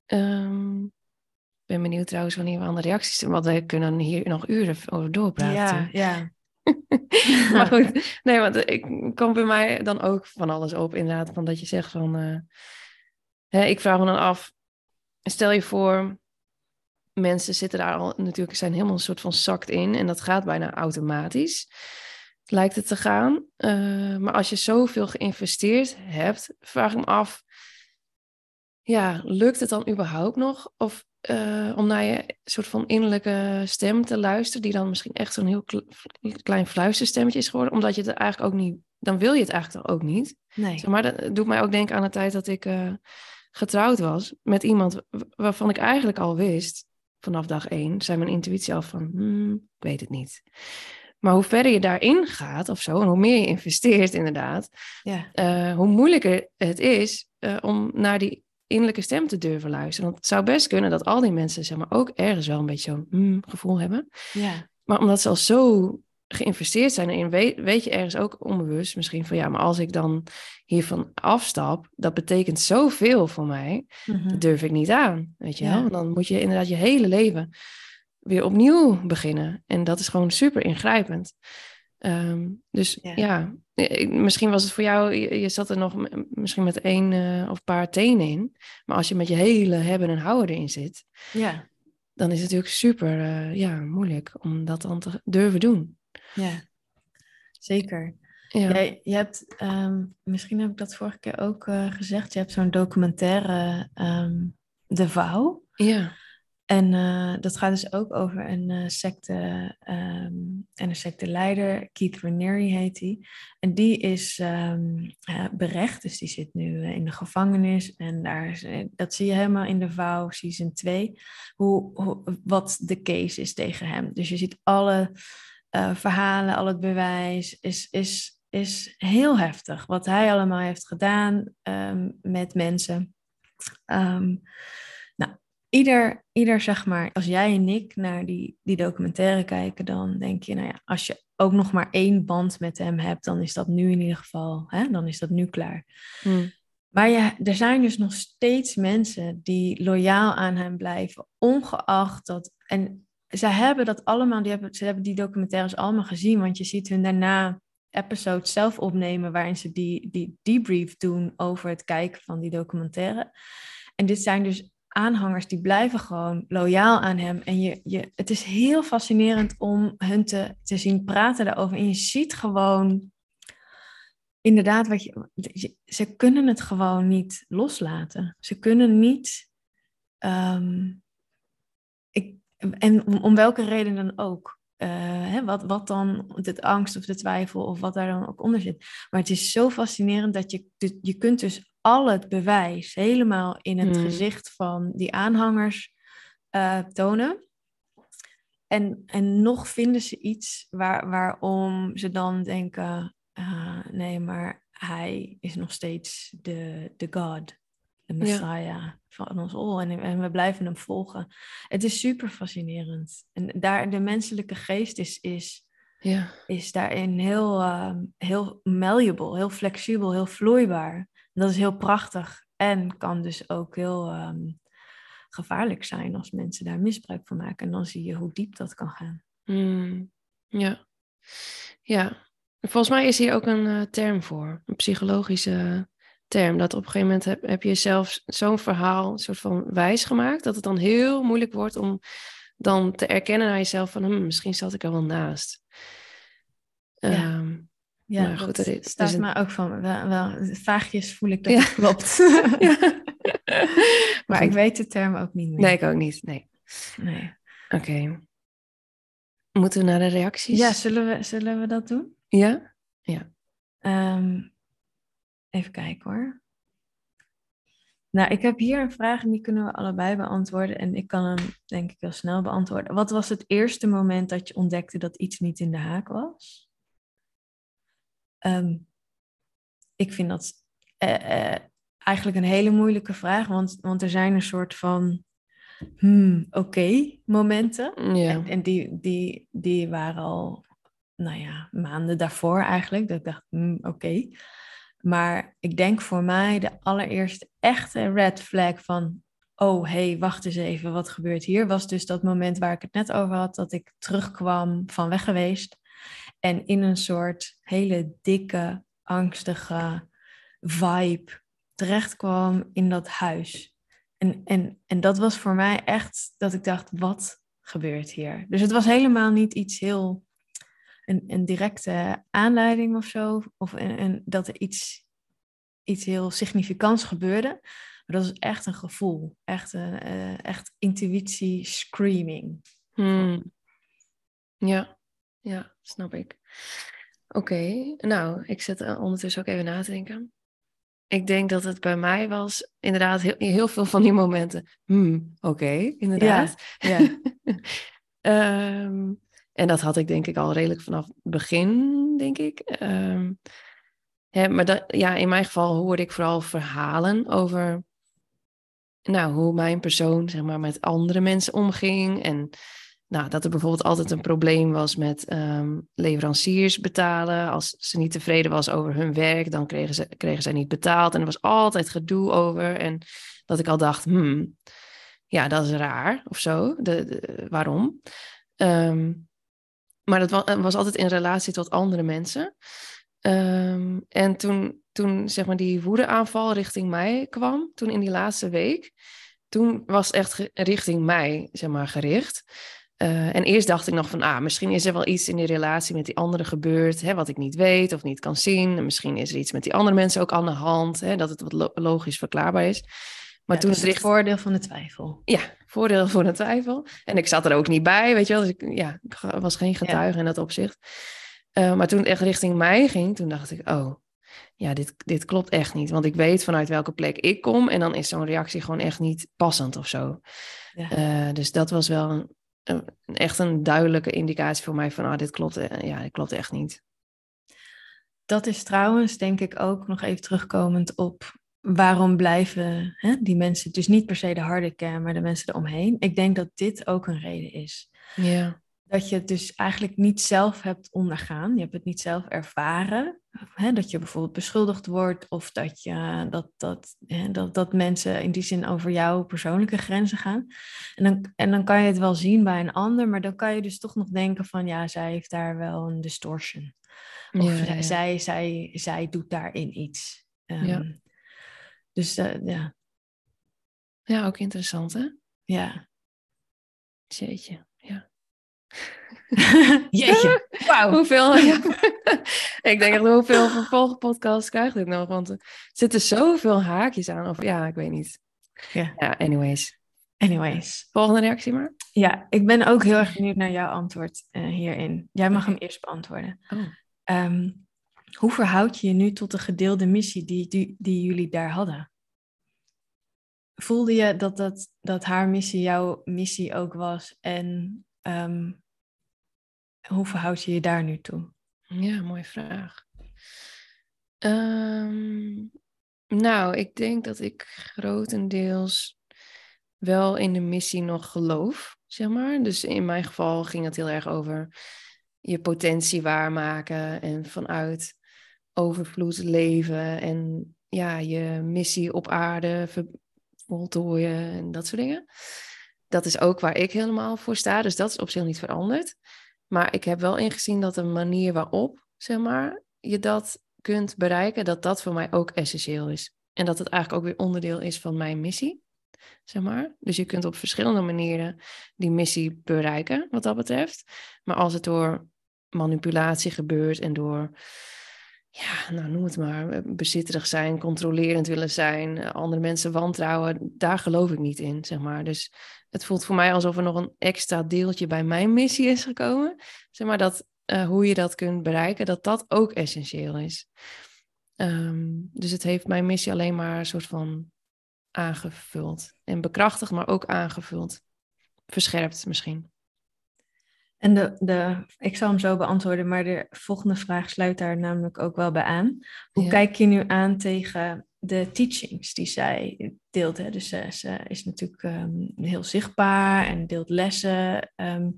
um, ik ben benieuwd trouwens wanneer we aan de reacties doen, want we kunnen hier nog uren over doorpraten. Ja, ja. [LAUGHS] [LAUGHS] maar goed, nee, want ik kom bij mij dan ook van alles op, inderdaad, van dat je zegt van, uh, hè, ik vraag me dan af, stel je voor, mensen zitten daar al natuurlijk, zijn helemaal een soort van zakt in en dat gaat bijna automatisch, lijkt het te gaan. Uh, maar als je zoveel geïnvesteerd hebt, vraag ik me af, ja, lukt het dan überhaupt nog? Of uh, om naar je soort van innerlijke stem te luisteren, die dan misschien echt zo'n heel kle klein fluisterstemmetje is geworden, omdat je het eigenlijk ook niet, dan wil je het eigenlijk ook niet. Nee. Zeg maar dat doet mij ook denken aan de tijd dat ik uh, getrouwd was met iemand waarvan ik eigenlijk al wist, vanaf dag één, zei mijn intuïtie al van, hmm, ik weet het niet. Maar hoe verder je daarin gaat of zo, en hoe meer je investeert inderdaad, ja. uh, hoe moeilijker het is om naar die innerlijke stem te durven luisteren. Want het zou best kunnen dat al die mensen zeg maar, ook ergens wel een beetje zo'n mm, gevoel hebben. Ja. Maar omdat ze al zo geïnvesteerd zijn erin, weet, weet je ergens ook onbewust misschien van ja, maar als ik dan hiervan afstap, dat betekent zoveel voor mij, mm -hmm. dat durf ik niet aan. Weet je ja. wel? Dan moet je inderdaad je hele leven weer opnieuw beginnen. En dat is gewoon super ingrijpend. Um, dus ja. ja. misschien was het voor jou, je, zat er nog misschien met één uh, of paar tenen in. Maar als je met je hele hebben en houden erin zit, ja. dan is het natuurlijk super uh, ja, moeilijk om dat dan te durven doen. Ja, zeker. Ja. Jij, je hebt, um, misschien heb ik dat vorige keer ook uh, gezegd, je hebt zo'n documentaire, um, De Vouw. Ja. En uh, dat gaat dus ook over een uh, secte um, en een secteleider, Keith Raniere heet hij. En die is um, uh, berecht, dus die zit nu in de gevangenis. En daar, dat zie je helemaal in de Vouw, season 2, hoe, hoe, wat de case is tegen hem. Dus je ziet alle verhalen, al het bewijs, is, is, is heel heftig. Wat hij allemaal heeft gedaan um, met mensen. Um, ieder, ieder, zeg maar, als jij en ik naar die, die documentaire kijken, dan denk je, nou ja, als je ook nog maar één band met hem hebt, dan is dat nu in ieder geval, hè, dan is dat nu klaar. Hmm. Maar ja, er zijn dus nog steeds mensen die loyaal aan hem blijven, ongeacht dat. En zij hebben dat allemaal, die hebben, ze hebben die documentaires allemaal gezien, want je ziet hun daarna episodes zelf opnemen waarin ze die, die debrief doen over het kijken van die documentaire. En dit zijn dus aanhangers die blijven gewoon loyaal aan hem. En je, je, het is heel fascinerend om hun te, zien praten daarover. En je ziet gewoon, inderdaad, wat je, ze kunnen het gewoon niet loslaten. Ze kunnen niet, ik, en om, welke reden dan ook. Uh, hè, wat, wat dan de angst of de twijfel of wat daar dan ook onder zit. Maar het is zo fascinerend dat je, je kunt dus al het bewijs helemaal in het hmm. gezicht van die aanhangers uh, tonen. En, en nog vinden ze iets waar, waarom ze dan denken: uh, nee, maar hij is nog steeds de, de God, de Messiah van ons al. En, en, we blijven hem volgen. Het is super fascinerend. En daar, de menselijke geest is, is, ja. is daarin heel, uh, heel malleable, heel flexibel, heel vloeibaar dat is heel prachtig en kan dus ook heel um, gevaarlijk zijn als mensen daar misbruik van maken. En dan zie je hoe diep dat kan gaan. Mm, ja. ja, volgens mij is hier ook een uh, term voor, een psychologische term. Dat op een gegeven moment heb, heb je zelf zo'n verhaal een soort van wijs gemaakt, dat het dan heel moeilijk wordt om dan te erkennen naar jezelf van hm, misschien zat ik er wel naast. Ja. Um, ja, maar goed, dat er staat maar ook van, wel, wel, vaagjes voel ik dat het klopt. [LAUGHS] [LAUGHS] maar ik weet de term ook niet meer. Nee, ik ook niet, nee. nee. Oké. Moeten we naar de reacties? Ja, zullen we, zullen we dat doen? Ja? Ja. Um, even kijken hoor. Nou, ik heb hier een vraag en die kunnen we allebei beantwoorden. En ik kan hem denk ik heel snel beantwoorden. Wat was het eerste moment dat je ontdekte dat iets niet in de haak was? Um, ik vind dat uh, uh, eigenlijk een hele moeilijke vraag, want, want er zijn een soort van hmm, oké okay momenten. Ja. En, en, die, die, die waren al, nou ja, maanden daarvoor eigenlijk. Dat ik dacht, hmm, oké. Okay. Maar ik denk voor mij de allereerste echte red flag van, oh hey, wacht eens even, wat gebeurt hier? Was dus dat moment waar ik het net over had, dat ik terugkwam van weg geweest. En in een soort hele dikke, angstige vibe terechtkwam in dat huis. En, en, en dat was voor mij echt dat ik dacht, wat gebeurt hier? Dus het was helemaal niet iets heel, een, een directe aanleiding of zo. Of een, een, dat er iets, iets heel significants gebeurde. Maar dat was echt een gevoel. Echt, een, uh, echt intuïtie screaming. Hmm. Ja. Ja, snap ik. Oké, nou, ik zit ondertussen ook even na te denken. Ik denk dat het bij mij was inderdaad heel, heel veel van die momenten. Hmm, oké, inderdaad. Ja. ja. um, [LAUGHS] en dat had ik denk ik al redelijk vanaf het begin, denk ik. Um, hè, maar dat, ja, in mijn geval hoorde ik vooral verhalen over nou, hoe mijn persoon zeg maar, met andere mensen omging. En nou, dat er bijvoorbeeld altijd een probleem was met um, leveranciers betalen. Als ze niet tevreden was over hun werk, dan kregen, ze, kregen zij niet betaald. En er was altijd gedoe over. En dat ik al dacht, hmm, ja, dat is raar of zo. De, waarom? Um, maar dat was, was, altijd in relatie tot andere mensen. Ehm, en toen, toen zeg maar die woedeaanval richting mij kwam, toen in die laatste week, toen was echt richting mij zeg maar, gericht. Uh, en eerst dacht ik nog van, ah, misschien is er wel iets in die relatie met die andere gebeurd, hè, wat ik niet weet of niet kan zien. En misschien is er iets met die andere mensen ook aan de hand, hè, dat het wat logisch verklaarbaar is. Maar toen dus het, richt... voordeel van de twijfel. Ja, voordeel van de twijfel. En ik zat er ook niet bij, weet je wel. Dus ik, ja, ik was geen getuige in dat opzicht. Uh, maar toen het echt richting mij ging, toen dacht ik, oh, ja, dit, dit klopt echt niet. Want ik weet vanuit welke plek ik kom en dan is zo'n reactie gewoon echt niet passend of zo. Ja. Uh, dus dat was wel een, een, echt een duidelijke indicatie voor mij van, ah, dit klopt, uh, ja, dit klopt echt niet. Dat is trouwens, denk ik, ook nog even terugkomend op waarom blijven hè, die mensen, dus niet per se de harde kern, maar de mensen eromheen. Ik denk dat dit ook een reden is. Ja. Dat je het dus eigenlijk niet zelf hebt ondergaan. Je hebt het niet zelf ervaren. Hè, dat je bijvoorbeeld beschuldigd wordt of dat, je, dat, dat, hè, dat, dat mensen in die zin over jouw persoonlijke grenzen gaan. En dan, en dan kan je het wel zien bij een ander, maar dan kan je dus toch nog denken van ja, zij heeft daar wel een distortion. Of ja, Zij, zij, zij doet daarin iets. Um, ja. Dus uh, ja. Ja, ook interessant hè? Ja. Jeetje, ja. [LAUGHS] Jeetje, wauw. Hoeveel, [LAUGHS] ja. ik denk echt, hoeveel vervolgpodcasts krijgt dit nog? Want er zitten zoveel haakjes aan. Of ja, ik weet niet. Ja, ja anyways. Anyways. Volgende reactie maar. Ja, ik ben ook heel erg benieuwd naar jouw antwoord uh, hierin. Jij mag hem eerst beantwoorden. Oh. Um, hoe verhoud je je nu tot de gedeelde missie die, die, jullie daar hadden? Voelde je dat, dat, dat haar missie jouw missie ook was? En um, hoe verhoud je je daar nu toe? Ja, mooie vraag. Um, nou, ik denk dat ik grotendeels wel in de missie nog geloof, zeg maar. Dus in mijn geval ging het heel erg over je potentie waarmaken en vanuit overvloed leven en ja, je missie op aarde voltooien en dat soort dingen. Dat is ook waar ik helemaal voor sta, dus dat is op zich niet veranderd. Maar ik heb wel ingezien dat de manier waarop, zeg maar, je dat kunt bereiken, dat dat voor mij ook essentieel is. En dat het eigenlijk ook weer onderdeel is van mijn missie, zeg maar. Dus je kunt op verschillende manieren die missie bereiken, wat dat betreft. Maar als het door manipulatie gebeurt en door ja, nou noem het maar, eh, bezitterig zijn, controlerend willen zijn, eh, andere mensen wantrouwen, daar geloof ik niet in, zeg maar. Dus het voelt voor mij alsof er nog een extra deeltje bij mijn missie is gekomen. Zeg maar dat uh, hoe je dat kunt bereiken, dat dat ook essentieel is. Um, dus het heeft mijn missie alleen maar een soort van aangevuld en bekrachtigd, maar ook aangevuld. Verscherpt misschien. En de, de, ik zal hem zo beantwoorden, maar de volgende vraag sluit daar namelijk ook wel bij aan. Hoe kijk je nu aan tegen de teachings die zij deelt? Hè? Dus ze, ze is natuurlijk um, heel zichtbaar en deelt lessen. Um,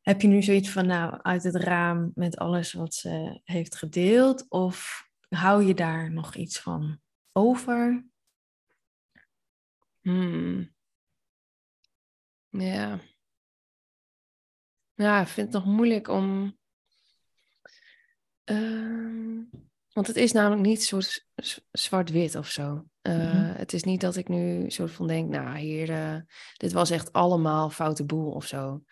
heb je nu zoiets van, nou, uit het raam met alles wat ze heeft gedeeld? Of hou je daar nog iets van over? Hmm. Ja. Ja, ik vind het nog moeilijk om. Uh, want het is namelijk niet soort zwart-wit of zo. Uh, Het is niet dat ik nu soort van denk, nou hier, uh, dit was echt allemaal foute boel of zo.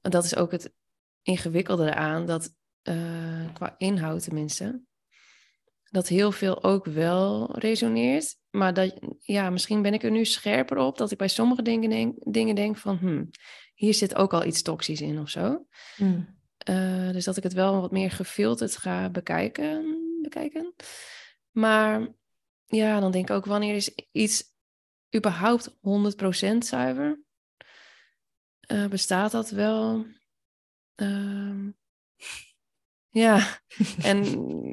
En dat is ook het ingewikkelde eraan, dat uh, qua inhoud tenminste, dat heel veel ook wel resoneert. Maar dat, ja, misschien ben ik er nu scherper op dat ik bij sommige dingen denk, dingen denk van, hmm, hier zit ook al iets toxisch in of zo. Mm. Uh, dus dat ik het wel wat meer gefilterd ga bekijken. bekijken. Maar ja, dan denk ik ook, wanneer is iets überhaupt 100% zuiver? Uh, bestaat dat wel? Uh, ja, [LAUGHS] en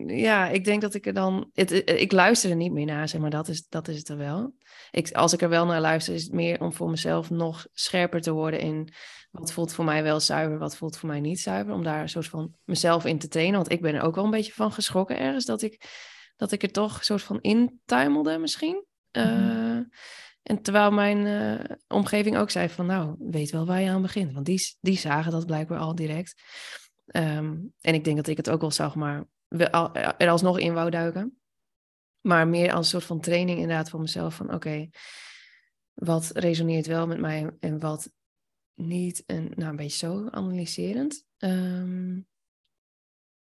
ja, ik denk dat ik er dan. Het, ik luister er niet meer naar, zeg maar. Dat is, dat is het er wel. Ik, als ik er wel naar luister, is het meer om voor mezelf nog scherper te worden in wat voelt voor mij wel zuiver, wat voelt voor mij niet zuiver. Om daar een soort van mezelf in te trainen. Want ik ben er ook wel een beetje van geschrokken ergens dat ik, dat ik er toch een soort van intuimelde misschien. Mhm. Uh, en terwijl mijn uh, omgeving ook zei van nou, weet wel waar je aan begint. Want die, die zagen dat blijkbaar al direct. Um, en ik denk dat ik het ook wel zeg maar er alsnog in wou duiken. Maar meer als een soort van training inderdaad voor mezelf. Van oké, wat resoneert wel met mij en wat niet. En nou, een beetje zo analyserend. Ehm,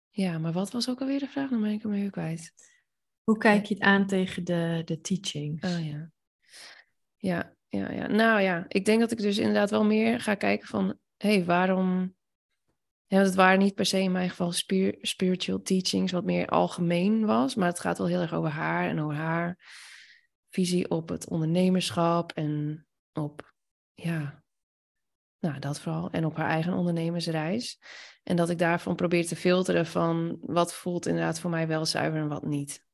ja, maar wat was ook alweer de vraag? Dan ben ik hem even kwijt. Hoe kijk je het aan tegen de, de teachings? Oh ja. Ja, ja, ja. Nou ja, ik denk dat ik dus inderdaad wel meer ga kijken van... hé, hey, waarom... Ja, het waren niet per se in mijn geval spiritual teachings, wat meer algemeen was. Maar het gaat wel heel erg over haar en over haar visie op het ondernemerschap en op, ja, nou dat vooral. En op haar eigen ondernemersreis. En dat ik daarvan probeer te filteren van wat voelt inderdaad voor mij wel zuiver en wat niet.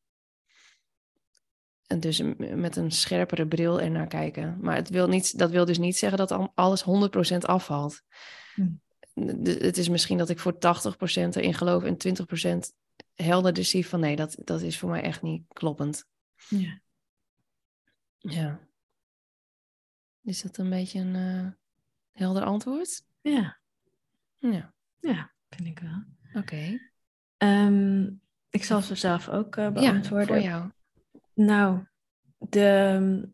En dus met een scherpere bril ernaar kijken. Maar het wil niet, dat wil dus niet zeggen dat alles 100% afvalt. Hm. Het is misschien dat ik voor 80% erin geloof en 20% helderder zie van nee, dat, dat is voor mij echt niet kloppend. Ja. Ja. Is dat een beetje een uh, helder antwoord? Ja. Ja. Ja, vind ik wel. Oké. Ehm, ik zal ze zelf ook uh, beantwoorden. Ja, voor jou. Nou, de,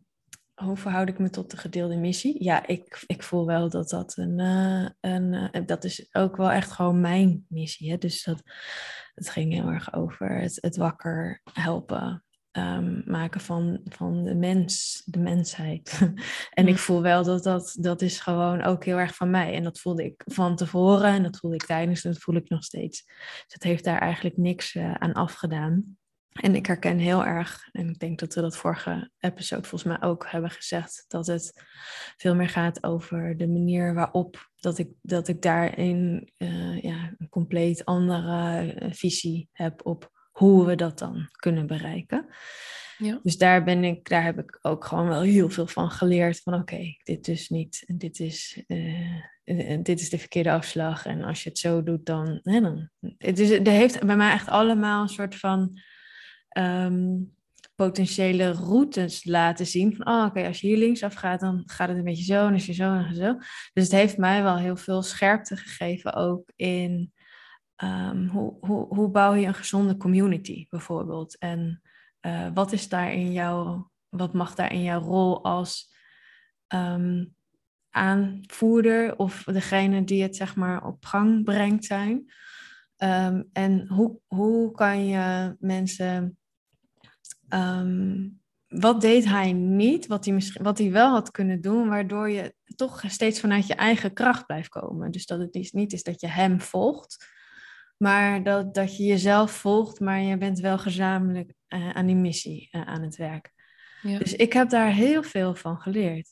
hoe verhoud ik me tot de gedeelde missie? Ja, ik, ik voel wel dat dat een, uh, een dat is ook wel echt gewoon mijn missie. Hè? Dus dat, het ging heel erg over het, het wakker helpen um, maken van, van de mens, de mensheid. [LAUGHS] en ik voel wel dat, dat dat is gewoon ook heel erg van mij. En dat voelde ik van tevoren en dat voelde ik tijdens en dat voel ik nog steeds. Dus het heeft daar eigenlijk niks uh, aan afgedaan. En ik herken heel erg, en ik denk dat we dat vorige episode volgens mij ook hebben gezegd, dat het veel meer gaat over de manier waarop dat ik, dat ik daarin uh, ja, een compleet andere uh, visie heb op hoe we dat dan kunnen bereiken. Ja. Dus daar ben ik, daar heb ik ook gewoon wel heel veel van geleerd. Van oké, dit dus niet, dit is, uh, dit is de verkeerde afslag. En als je het zo doet, dan. Hè, dan het is, er heeft bij mij echt allemaal een soort van um, potentiële routes laten zien. Van oh, oké, als je hier linksaf gaat, dan gaat het een beetje zo. En als je zo en zo. Dus het heeft mij wel heel veel scherpte gegeven ook in Um, hoe, hoe, hoe bouw je een gezonde community bijvoorbeeld? En uh, wat is daar in jouw, wat mag daar in jouw rol als um, aanvoerder of degene die het zeg maar op gang brengt zijn? En hoe, hoe kan je mensen. Wat deed hij niet, wat hij, misschien, wat hij wel had kunnen doen, waardoor je toch steeds vanuit je eigen kracht blijft komen? Dus dat het niet is dat je hem volgt, maar dat, dat je jezelf volgt, maar je bent wel gezamenlijk uh, aan die missie uh, aan het werk. Ja. Dus ik heb daar heel veel van geleerd.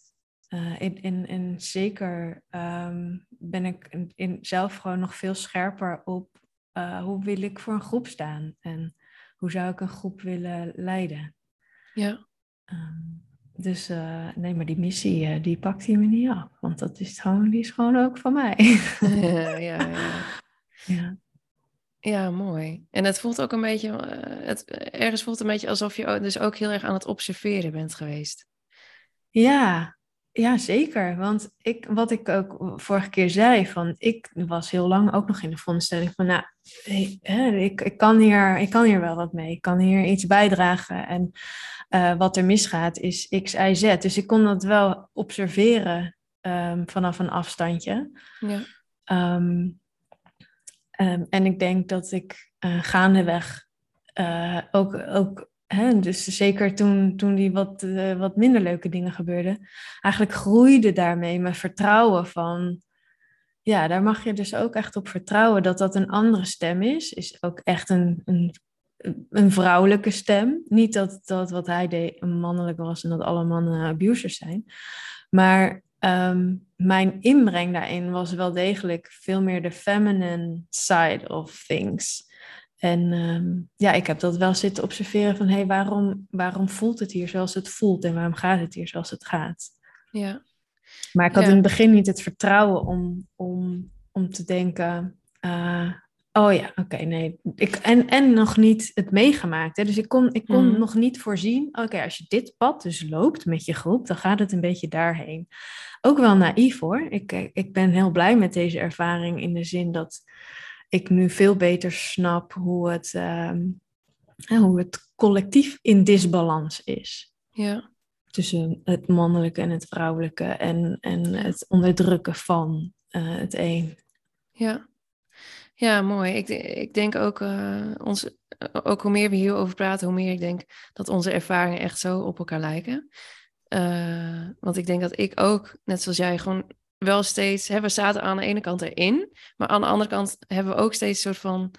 Uh, in, in, in zeker um, ben ik in, in, zelf gewoon nog veel scherper op hoe wil ik voor een groep staan en hoe zou ik een groep willen leiden. Ja. Um, dus nee, maar die missie, die pakt hij me niet af. Want dat is gewoon, die is gewoon ook van mij. [LAUGHS] ja, ja, ja. [LAUGHS] ja. Ja, mooi. En het voelt ook een beetje, uh, het, ergens voelt het een beetje alsof je dus ook heel erg aan het observeren bent geweest. Ja, ja, zeker. Want ik, wat ik ook vorige keer zei, van ik was heel lang ook nog in de vondstelling van, nou, ik, ik, ik, kan hier, ik kan hier wel wat mee. Ik kan hier iets bijdragen. En uh, wat er misgaat is X, Y, Z. Dus ik kon dat wel observeren um, vanaf een afstandje. Ja. Um, Um, en ik denk dat ik uh, gaandeweg uh, ook, ook dus zeker toen, toen die wat, uh, wat minder leuke dingen gebeurden, eigenlijk groeide daarmee mijn vertrouwen van, ja, daar mag je dus ook echt op vertrouwen dat dat een andere stem is. Is ook echt een, een, een vrouwelijke stem. Niet dat, dat wat hij deed een mannelijke was en dat alle mannen abusers zijn. Maar um, mijn inbreng daarin was wel degelijk veel meer de feminine side of things. En um, ja, ik heb dat wel zitten observeren van, hé, hey, waarom, waarom voelt het hier zoals het voelt en waarom gaat het hier zoals het gaat? Ja. Maar ik had ja. in het begin niet het vertrouwen om, om, om te denken, uh, Oh ja, oké, okay, nee. Ik, en, en nog niet het meegemaakt. Hè? Dus ik kon, ik kon mm. nog niet voorzien. Oké, okay, als je dit pad dus loopt met je groep, dan gaat het een beetje daarheen. Ook wel naïef hoor. Ik, ik ben heel blij met deze ervaring in de zin dat ik nu veel beter snap hoe het, ehm, hoe het collectief in disbalans is. Ja. Tussen het mannelijke en het vrouwelijke en, en het onderdrukken van uh, het een. Ja. Ja, mooi. Ik, ik denk ook, uh, ons, ook hoe meer we hierover praten, hoe meer ik denk dat onze ervaringen echt zo op elkaar lijken. Uh, want ik denk dat ik ook, net zoals jij, gewoon wel steeds, hè, we zaten aan de ene kant erin, maar aan de andere kant hebben we ook steeds een soort van,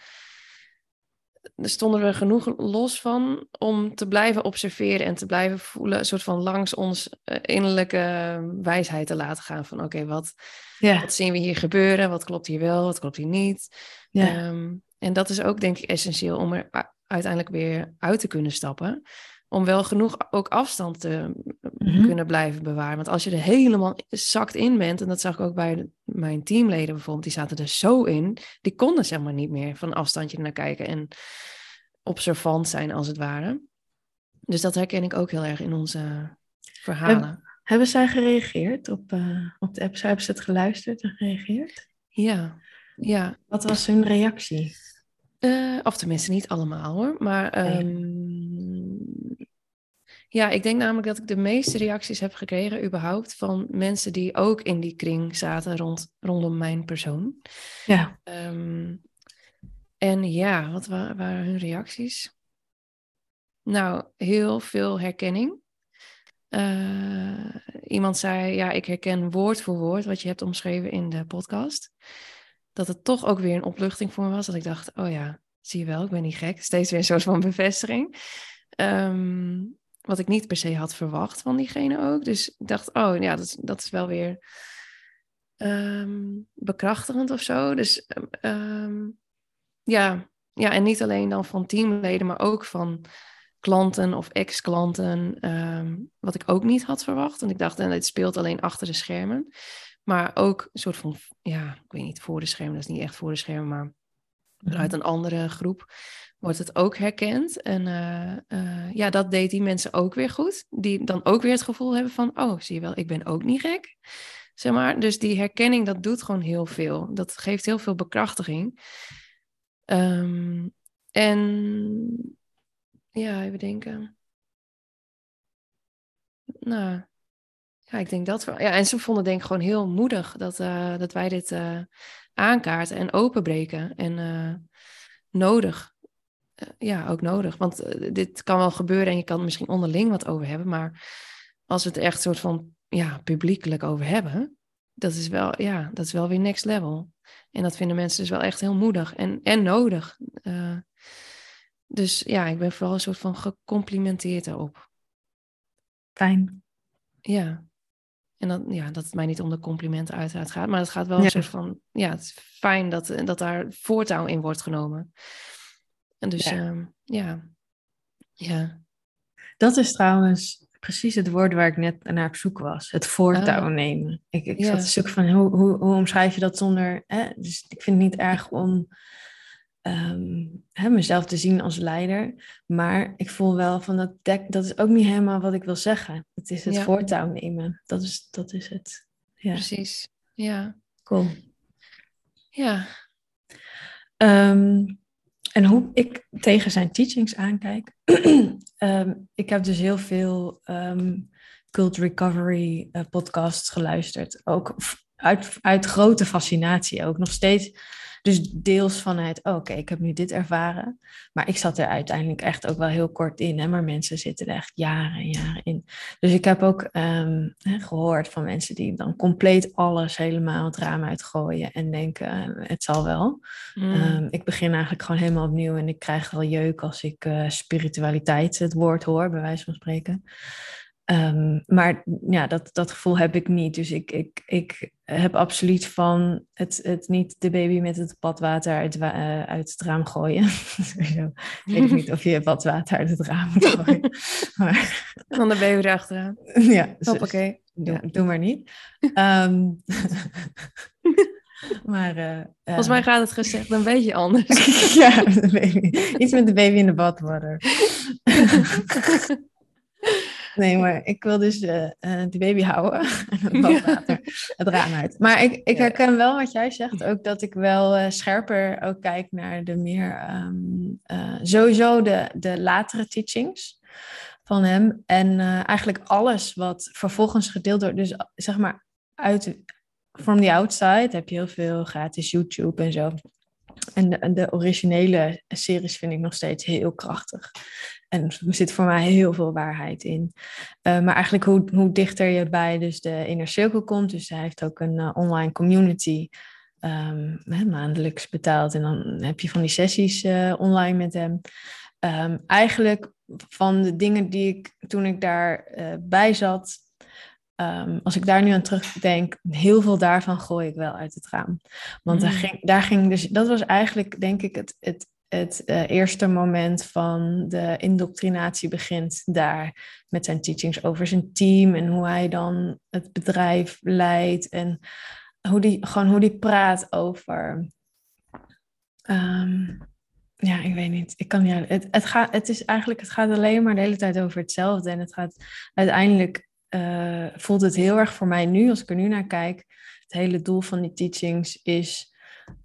er stonden we genoeg los van om te blijven observeren en te blijven voelen, een soort van langs ons uh, innerlijke wijsheid te laten gaan van oké, wat, ja. wat zien we hier gebeuren, wat klopt hier wel, wat klopt hier niet. Ja. Um, en dat is ook denk ik essentieel om er uiteindelijk weer uit te kunnen stappen om wel genoeg ook afstand te mhm. kunnen blijven bewaren. Want als je er helemaal zakt in bent, en dat zag ik ook bij mijn teamleden bijvoorbeeld, die zaten er zo in, die konden zeg maar niet meer van afstandje naar kijken en observant zijn als het ware. Dus dat herken ik ook heel erg in onze verhalen. hebben zij gereageerd op, uh, op de app? Hebben ze het geluisterd en gereageerd? Ja, ja. Wat was hun reactie? Uh, of tenminste niet allemaal hoor, maar um, ja, ik denk namelijk dat ik de meeste reacties heb gekregen überhaupt van mensen die ook in die kring zaten rond, rondom mijn persoon. Ja. Um, en ja, wat wa waren hun reacties? Nou, heel veel herkenning. Uh, iemand zei, ja, ik herken woord voor woord wat je hebt omschreven in de podcast. Dat het toch ook weer een opluchting voor me was. Dat ik dacht, oh ja, zie je wel, ik ben niet gek. Steeds weer een soort van bevestiging. Um, wat ik niet per se had verwacht van diegene ook. Dus ik dacht, oh ja, dat, dat is wel weer um, bekrachtigend of zo. Dus um, ja, ja, en niet alleen dan van teamleden, maar ook van klanten of ex-klanten. Um, wat ik ook niet had verwacht. Want ik dacht, en het speelt alleen achter de schermen. Maar ook een soort van, ja, ik weet niet, voor de schermen, dat is niet echt voor de schermen, maar uit een andere groep wordt het ook herkend. En uh, uh, ja, dat deed die mensen ook weer goed. Die dan ook weer het gevoel hebben van, oh, zie je wel, ik ben ook niet gek. Zeg maar, dus die herkenning, dat doet gewoon heel veel. Dat geeft heel veel bekrachtiging. Um, en ja, even denken. Nou, ja, ik denk dat. Ja, en ze vonden denk ik gewoon heel moedig dat, uh, dat wij dit aankaarten en openbreken. En nodig. Eh, ja, ook nodig. Want eh, dit kan wel gebeuren en je kan er misschien onderling wat over hebben. Maar als we het echt soort van ja, publiekelijk over hebben, dat is wel, ja, dat is wel weer next level. En dat vinden mensen dus wel echt heel moedig en, en nodig. Uh, dus ja, ik ben vooral een soort van gecomplimenteerd daarop. Fijn. Ja. En dan, ja, dat het mij niet om de complimenten uiteraard gaat, maar het gaat wel een soort van, ja, het is fijn dat, dat daar voortouw in wordt genomen. En dus ja. Ehm, ja. ja. Dat is trouwens precies het woord waar ik net naar op zoek was. Het voortouw ah. nemen. Ik, ik zat te zoeken van hoe, hoe, hoe omschrijf je dat zonder... Hè? Dus ik vind het niet erg om um, hè, mezelf te zien als leider. Maar ik voel wel van dat dek, dat is ook niet helemaal wat ik wil zeggen. Het is het voortouw nemen. Dat is, dat is het. Ja. Precies. Ja. Cool. Ja. Um, en hoe ik tegen zijn teachings aankijk. um, [CLEARS THROAT] ik heb dus heel veel um, cult recovery uh, podcasts geluisterd. Ook uit, uit grote fascinatie ook. Nog steeds dus deels vanuit, oké, ik heb nu dit ervaren. Maar ik zat er uiteindelijk echt ook wel heel kort in. Hè? Maar mensen zitten er echt jaren en jaren in. Dus ik heb ook um, hè, gehoord van mensen die dan compleet alles helemaal het raam uitgooien. En denken, uh, het zal wel. Mm. Um, ik begin eigenlijk gewoon helemaal opnieuw. En ik krijg al jeuk als ik uh, spiritualiteit het woord hoor, bij wijze van spreken. Um, maar ja, dat, dat gevoel heb ik niet. Dus ik, ik, ik heb absoluut van het, het niet de baby met het badwater uit, uh, uit het raam gooien. [LAUGHS] ik weet niet of je badwater uit het raam [LAUGHS] moet gooien. maar... Dan de baby erachteraan. [LAUGHS] Ja, dus, oké. Doe, ja. doe maar niet. Um, maar, uh, Volgens mij gaat het gezegd een beetje anders. ja, iets met de baby in de badwater. Nee, maar [LAUGHS] ik wil dus uh, de baby houden [LAUGHS] en het raam uit. Maar ik, ik herken wel wat jij zegt, ook dat ik wel scherper ook kijk naar de meer, um, sowieso de, de latere teachings van hem. En eigenlijk alles wat vervolgens gedeeld wordt, dus zeg maar uit, from the outside heb je heel veel gratis YouTube en zo. En de, de, originele series vind ik nog steeds heel krachtig. En er zit voor mij heel veel waarheid in. Uh, maar eigenlijk hoe, hoe dichter je bij dus de inner cirkel komt. Dus hij heeft ook een uh, online community um, maandelijks betaald. En dan heb je van die sessies uh, online met hem. Um, eigenlijk van de dingen die ik toen ik daarbij bij zat, Um, als ik daar nu aan terugdenk, heel veel daarvan gooi ik wel uit het raam. Want daar, mm. ging, daar ging dus, dat was eigenlijk denk ik het, het, het uh, eerste moment van de indoctrinatie begint daar met zijn teachings over zijn team en hoe hij dan het bedrijf leidt en hoe die, gewoon hoe die praat over. Um, ja, ik weet niet. Ik kan ja, het, het, gaat, het is eigenlijk, het gaat alleen maar de hele tijd over hetzelfde. En het gaat uiteindelijk uh, voelt het heel erg voor mij nu, als ik er nu naar kijk, het hele doel van die teachings is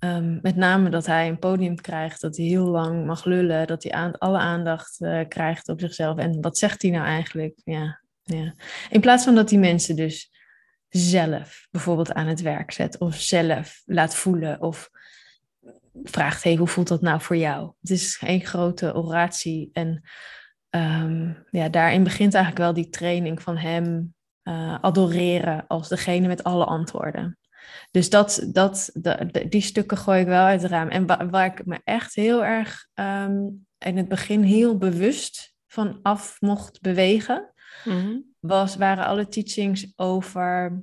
um, met name dat hij een podium krijgt, dat hij heel lang mag lullen, dat hij aan, alle aandacht uh, krijgt op zichzelf. En wat zegt hij nou eigenlijk? Ja, ja. In plaats van dat die mensen dus zelf bijvoorbeeld aan het werk zet of zelf laat voelen of vraagt, hey, hoe voelt dat nou voor jou? Het is geen grote oratie en um, ja, daarin begint eigenlijk wel die training van hem uh, adoreren als degene met alle antwoorden. Dus dat, dat, die stukken gooi ik wel uit het raam. En waar, ik me echt heel erg um, in het begin heel bewust van af mocht bewegen, mm was, waren alle teachings over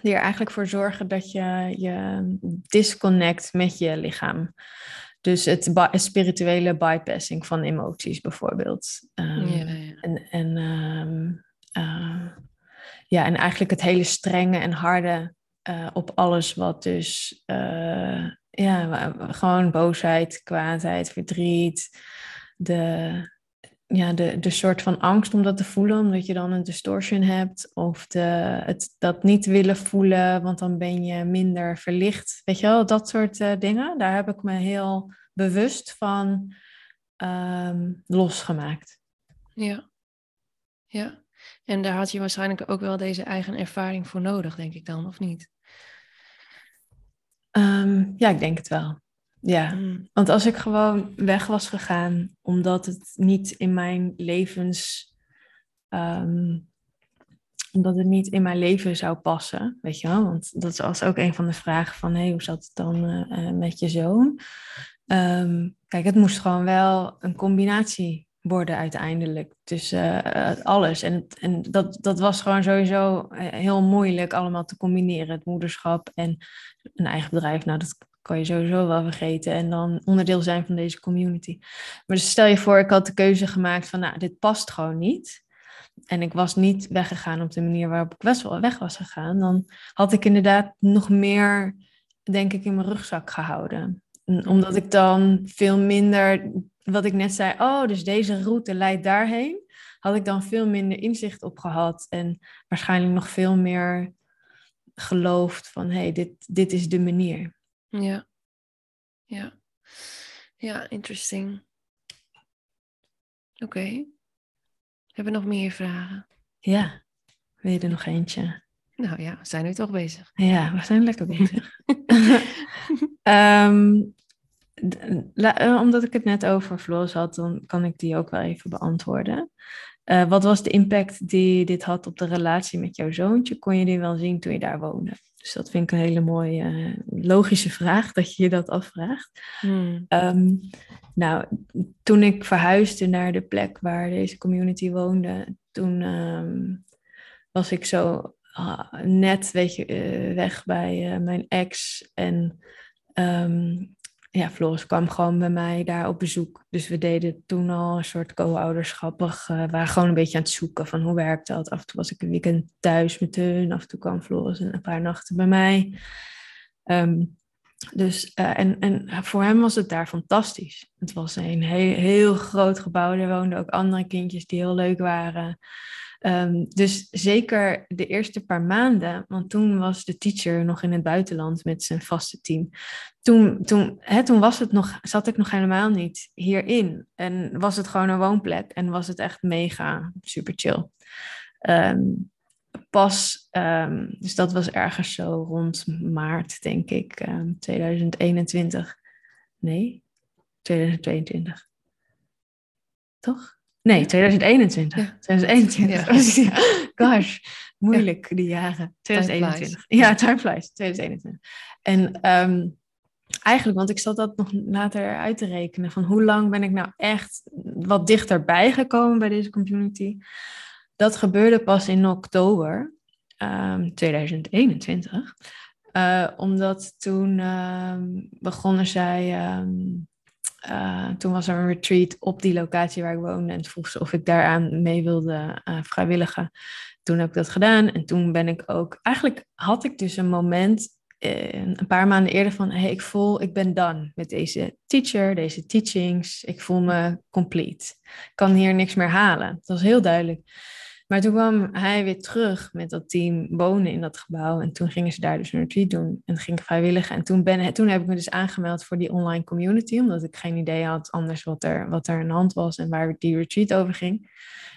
die er eigenlijk voor zorgen dat je je disconnect met je lichaam. Dus het spirituele bypassing van emoties bijvoorbeeld. Um, ja, ja. En, en, um, uh, ja, en eigenlijk het hele strenge en harde uh, op alles wat dus... Uh, ja, gewoon boosheid, kwaadheid, verdriet. De, ja, de, de soort van angst om dat te voelen, omdat je dan een distortion hebt. Of de, het, dat niet willen voelen, want dan ben je minder verlicht. Weet je wel, dat soort uh, dingen. Daar heb ik me heel bewust van um, losgemaakt. Ja, ja. En daar had je waarschijnlijk ook wel deze eigen ervaring voor nodig, denk ik dan, of niet? Um, ja, ik denk het wel. Ja, mm. want als ik gewoon weg was gegaan omdat het niet in mijn levens, um, omdat het niet in mijn leven zou passen, weet je wel? Want dat was ook een van de vragen van, hey, hoe zat het dan uh, met je zoon? Um, kijk, het moest gewoon wel een combinatie worden uiteindelijk tussen uh, alles. En, en dat, dat was gewoon sowieso heel moeilijk allemaal te combineren. Het moederschap en een eigen bedrijf. Nou, dat kan je sowieso wel vergeten. En dan onderdeel zijn van deze community. Maar dus stel je voor, ik had de keuze gemaakt van, nou, dit past gewoon niet. En ik was niet weggegaan op de manier waarop ik best wel weg was gegaan. Dan had ik inderdaad nog meer, denk ik, in mijn rugzak gehouden. Omdat ik dan veel minder, wat ik net zei, oh, dus deze route leidt daarheen. Had ik dan veel minder inzicht op gehad. En waarschijnlijk nog veel meer geloofd van, hé, hey, dit, dit is de manier. Ja, ja, ja, interesting. Oké. Okay. Hebben we nog meer vragen? Ja, wil je er nog eentje? Nou ja, we zijn nu toch bezig. Ja, we zijn lekker bezig. um, [LAUGHS] [LAUGHS] omdat ik het net over Floris had, dan kan ik die ook wel even beantwoorden. Uh, wat was de impact die dit had op de relatie met jouw zoontje? Kon je die wel zien toen je daar woonde? Dus dat vind ik een hele mooie, uh, logische vraag dat je je dat afvraagt. Hmm. Um, nou, toen ik verhuisde naar de plek waar deze community woonde, toen um, was ik zo uh, net weet je, weg bij mijn ex. En um, ja, Floris kwam gewoon bij mij daar op bezoek. Dus we deden toen al een soort co-ouderschappig. Uh, waren gewoon een beetje aan het zoeken van hoe werkt dat. Af en toe was ik een weekend thuis met hun. Af en toe kwam Floris een paar nachten bij mij. Um, dus, uh, en, en voor hem was het daar fantastisch. Het was een heel groot gebouw. Er woonden ook andere kindjes die heel leuk waren. Ehm, dus zeker de eerste paar maanden, want toen was de teacher nog in het buitenland met zijn vaste team. Toen, toen, hè, toen was het nog, zat ik nog helemaal niet hierin. En was het gewoon een woonplek en was het echt mega super chill. Ehm, pas, ehm, dus dat was ergens zo rond maart, denk ik, 2021. Nee, 2022. Toch? Nee, 2021. Ja. 2021. [LAUGHS] Ja. Gosh, moeilijk die jaren. 2021. ja, time flies. 2021. En um, eigenlijk, want ik zat dat nog later uit te rekenen, van hoe lang ben ik nou echt wat dichterbij gekomen bij deze community. Dat gebeurde pas in oktober um, 2021. Uh, omdat toen um, begonnen zij uh, toen was er een retreat op die locatie waar ik woonde en vroeg ze of ik daaraan mee wilde uh, vrijwilligen. Toen heb ik dat gedaan en toen ben ik ook, eigenlijk had ik dus een moment uh, een paar maanden eerder van, hey, ik voel, ik ben done met deze teacher, deze teachings, ik voel me complete. Ik kan hier niks meer halen. Dat was heel duidelijk. Maar toen kwam hij weer terug met dat team wonen in dat gebouw. En toen gingen ze daar dus een retreat doen. En ging ik vrijwillig. En toen, ben, toen heb ik me dus aangemeld voor die online community. Omdat ik geen idee had anders wat er, wat er aan de hand was. En waar die retreat over ging.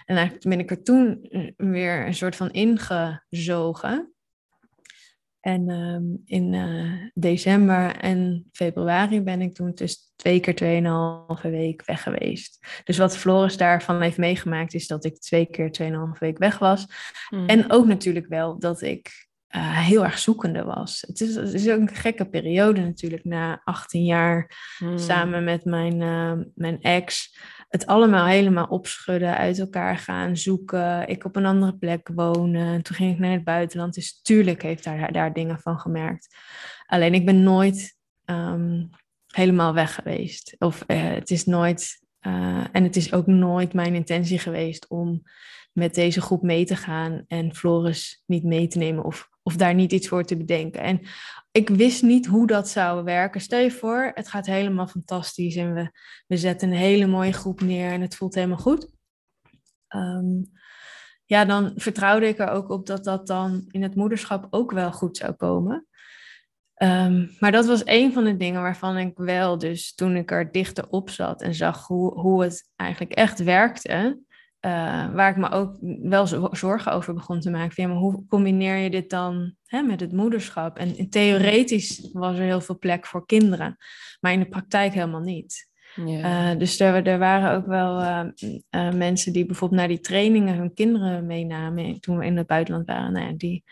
En eigenlijk ben ik er toen weer een soort van ingezogen. En um, in uh, december en februari ben ik toen dus twee keer tweeënhalve week weg geweest. Dus wat Floris daarvan heeft meegemaakt is dat ik twee keer tweeënhalve week weg was. Mm. En ook natuurlijk wel dat ik uh, heel erg zoekende was. Het is, het is ook een gekke periode natuurlijk na 18 jaar mm. samen met mijn, uh, mijn ex het allemaal helemaal opschudden, uit elkaar gaan, zoeken. Ik op een andere plek wonen. Toen ging ik naar het buitenland. Dus tuurlijk heeft daar, daar dingen van gemerkt. Alleen ik ben nooit um, helemaal weg geweest. Of uh, het is nooit. Uh, en het is ook nooit mijn intentie geweest om met deze groep mee te gaan en Floris niet mee te nemen of, of daar niet iets voor te bedenken. En ik wist niet hoe dat zou werken. Stel je voor, het gaat helemaal fantastisch en we, we zetten een hele mooie groep neer en het voelt helemaal goed. Um, ja, dan vertrouwde ik er ook op dat dat dan in het moederschap ook wel goed zou komen. Um, maar dat was een van de dingen waarvan ik wel, dus toen ik er dichter op zat en zag hoe, hoe het eigenlijk echt werkte, uh, waar ik me ook wel zorgen over begon te maken. Van, ja, maar hoe combineer je dit dan hè, met het moederschap? En theoretisch was er heel veel plek voor kinderen, maar in de praktijk helemaal niet. Ja. Uh, dus er, er, waren ook wel uh, mensen die bijvoorbeeld naar die trainingen hun kinderen meenamen toen we in het buitenland waren. Nou die,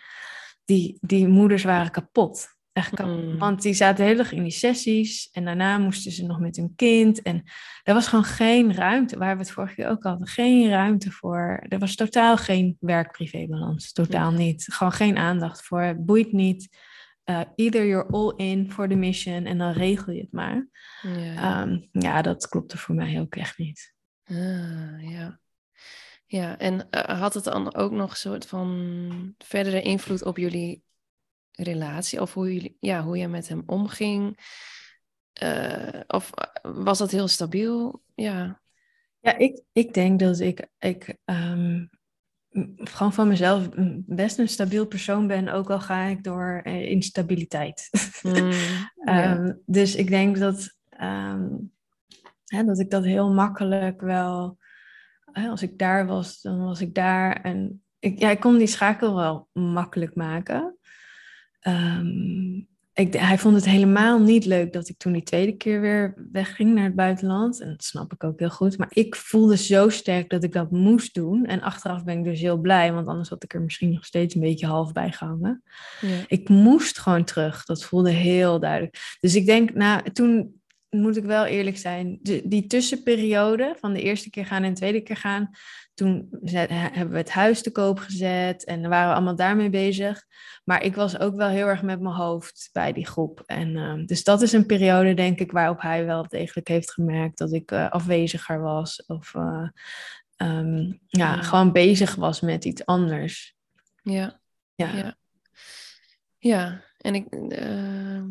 die, die moeders waren kapot. Echt mm. Want die zaten heel erg in die sessies en daarna moesten ze nog met hun kind. En er was gewoon geen ruimte, waar we het vorige keer ook hadden, geen ruimte voor. Er was totaal geen werk-privé-balans, totaal niet. Gewoon geen aandacht voor, het boeit niet. Uh, either you're all in for the mission en dan regel je het maar. Ja, um, ja dat klopte voor mij ook echt niet. Ah, ja. Ja, en uh, had het dan ook nog een soort van verdere invloed op jullie relatie of hoe, jullie, ja, hoe je met hem omging? Uh, of was dat heel stabiel? Ja, ja ik, ik denk dat ik, ik um, gewoon van mezelf best een stabiel persoon ben, ook al ga ik door uh, instabiliteit. Mm, um, [LAUGHS] ja. Dus ik denk dat, um, hè, dat ik dat heel makkelijk wel, hè, als ik daar was, dan was ik daar. En ik, ja, ik kon die schakel wel makkelijk maken. Um, ik, hij vond het helemaal niet leuk dat ik toen die tweede keer weer wegging naar het buitenland. En dat snap ik ook heel goed. Maar ik voelde zo sterk dat ik dat moest doen. En achteraf ben ik dus heel blij, want anders had ik er misschien nog steeds een beetje half bij gehangen. Ja. Ik moest gewoon terug. Dat voelde heel duidelijk. Dus ik denk, nou, toen moet ik wel eerlijk zijn, de, die tussenperiode van de eerste keer gaan en de tweede keer gaan, toen hebben we het huis te koop gezet en waren we allemaal daarmee bezig. Maar ik was ook wel heel erg met mijn hoofd bij die groep. En, uh, dus dat is een periode, denk ik, waarop hij wel degelijk heeft gemerkt dat ik uh, afweziger was. Of uh, um, ja, ja, gewoon bezig was met iets anders. Ja. Ja. Ja, ja. en ik, ehm,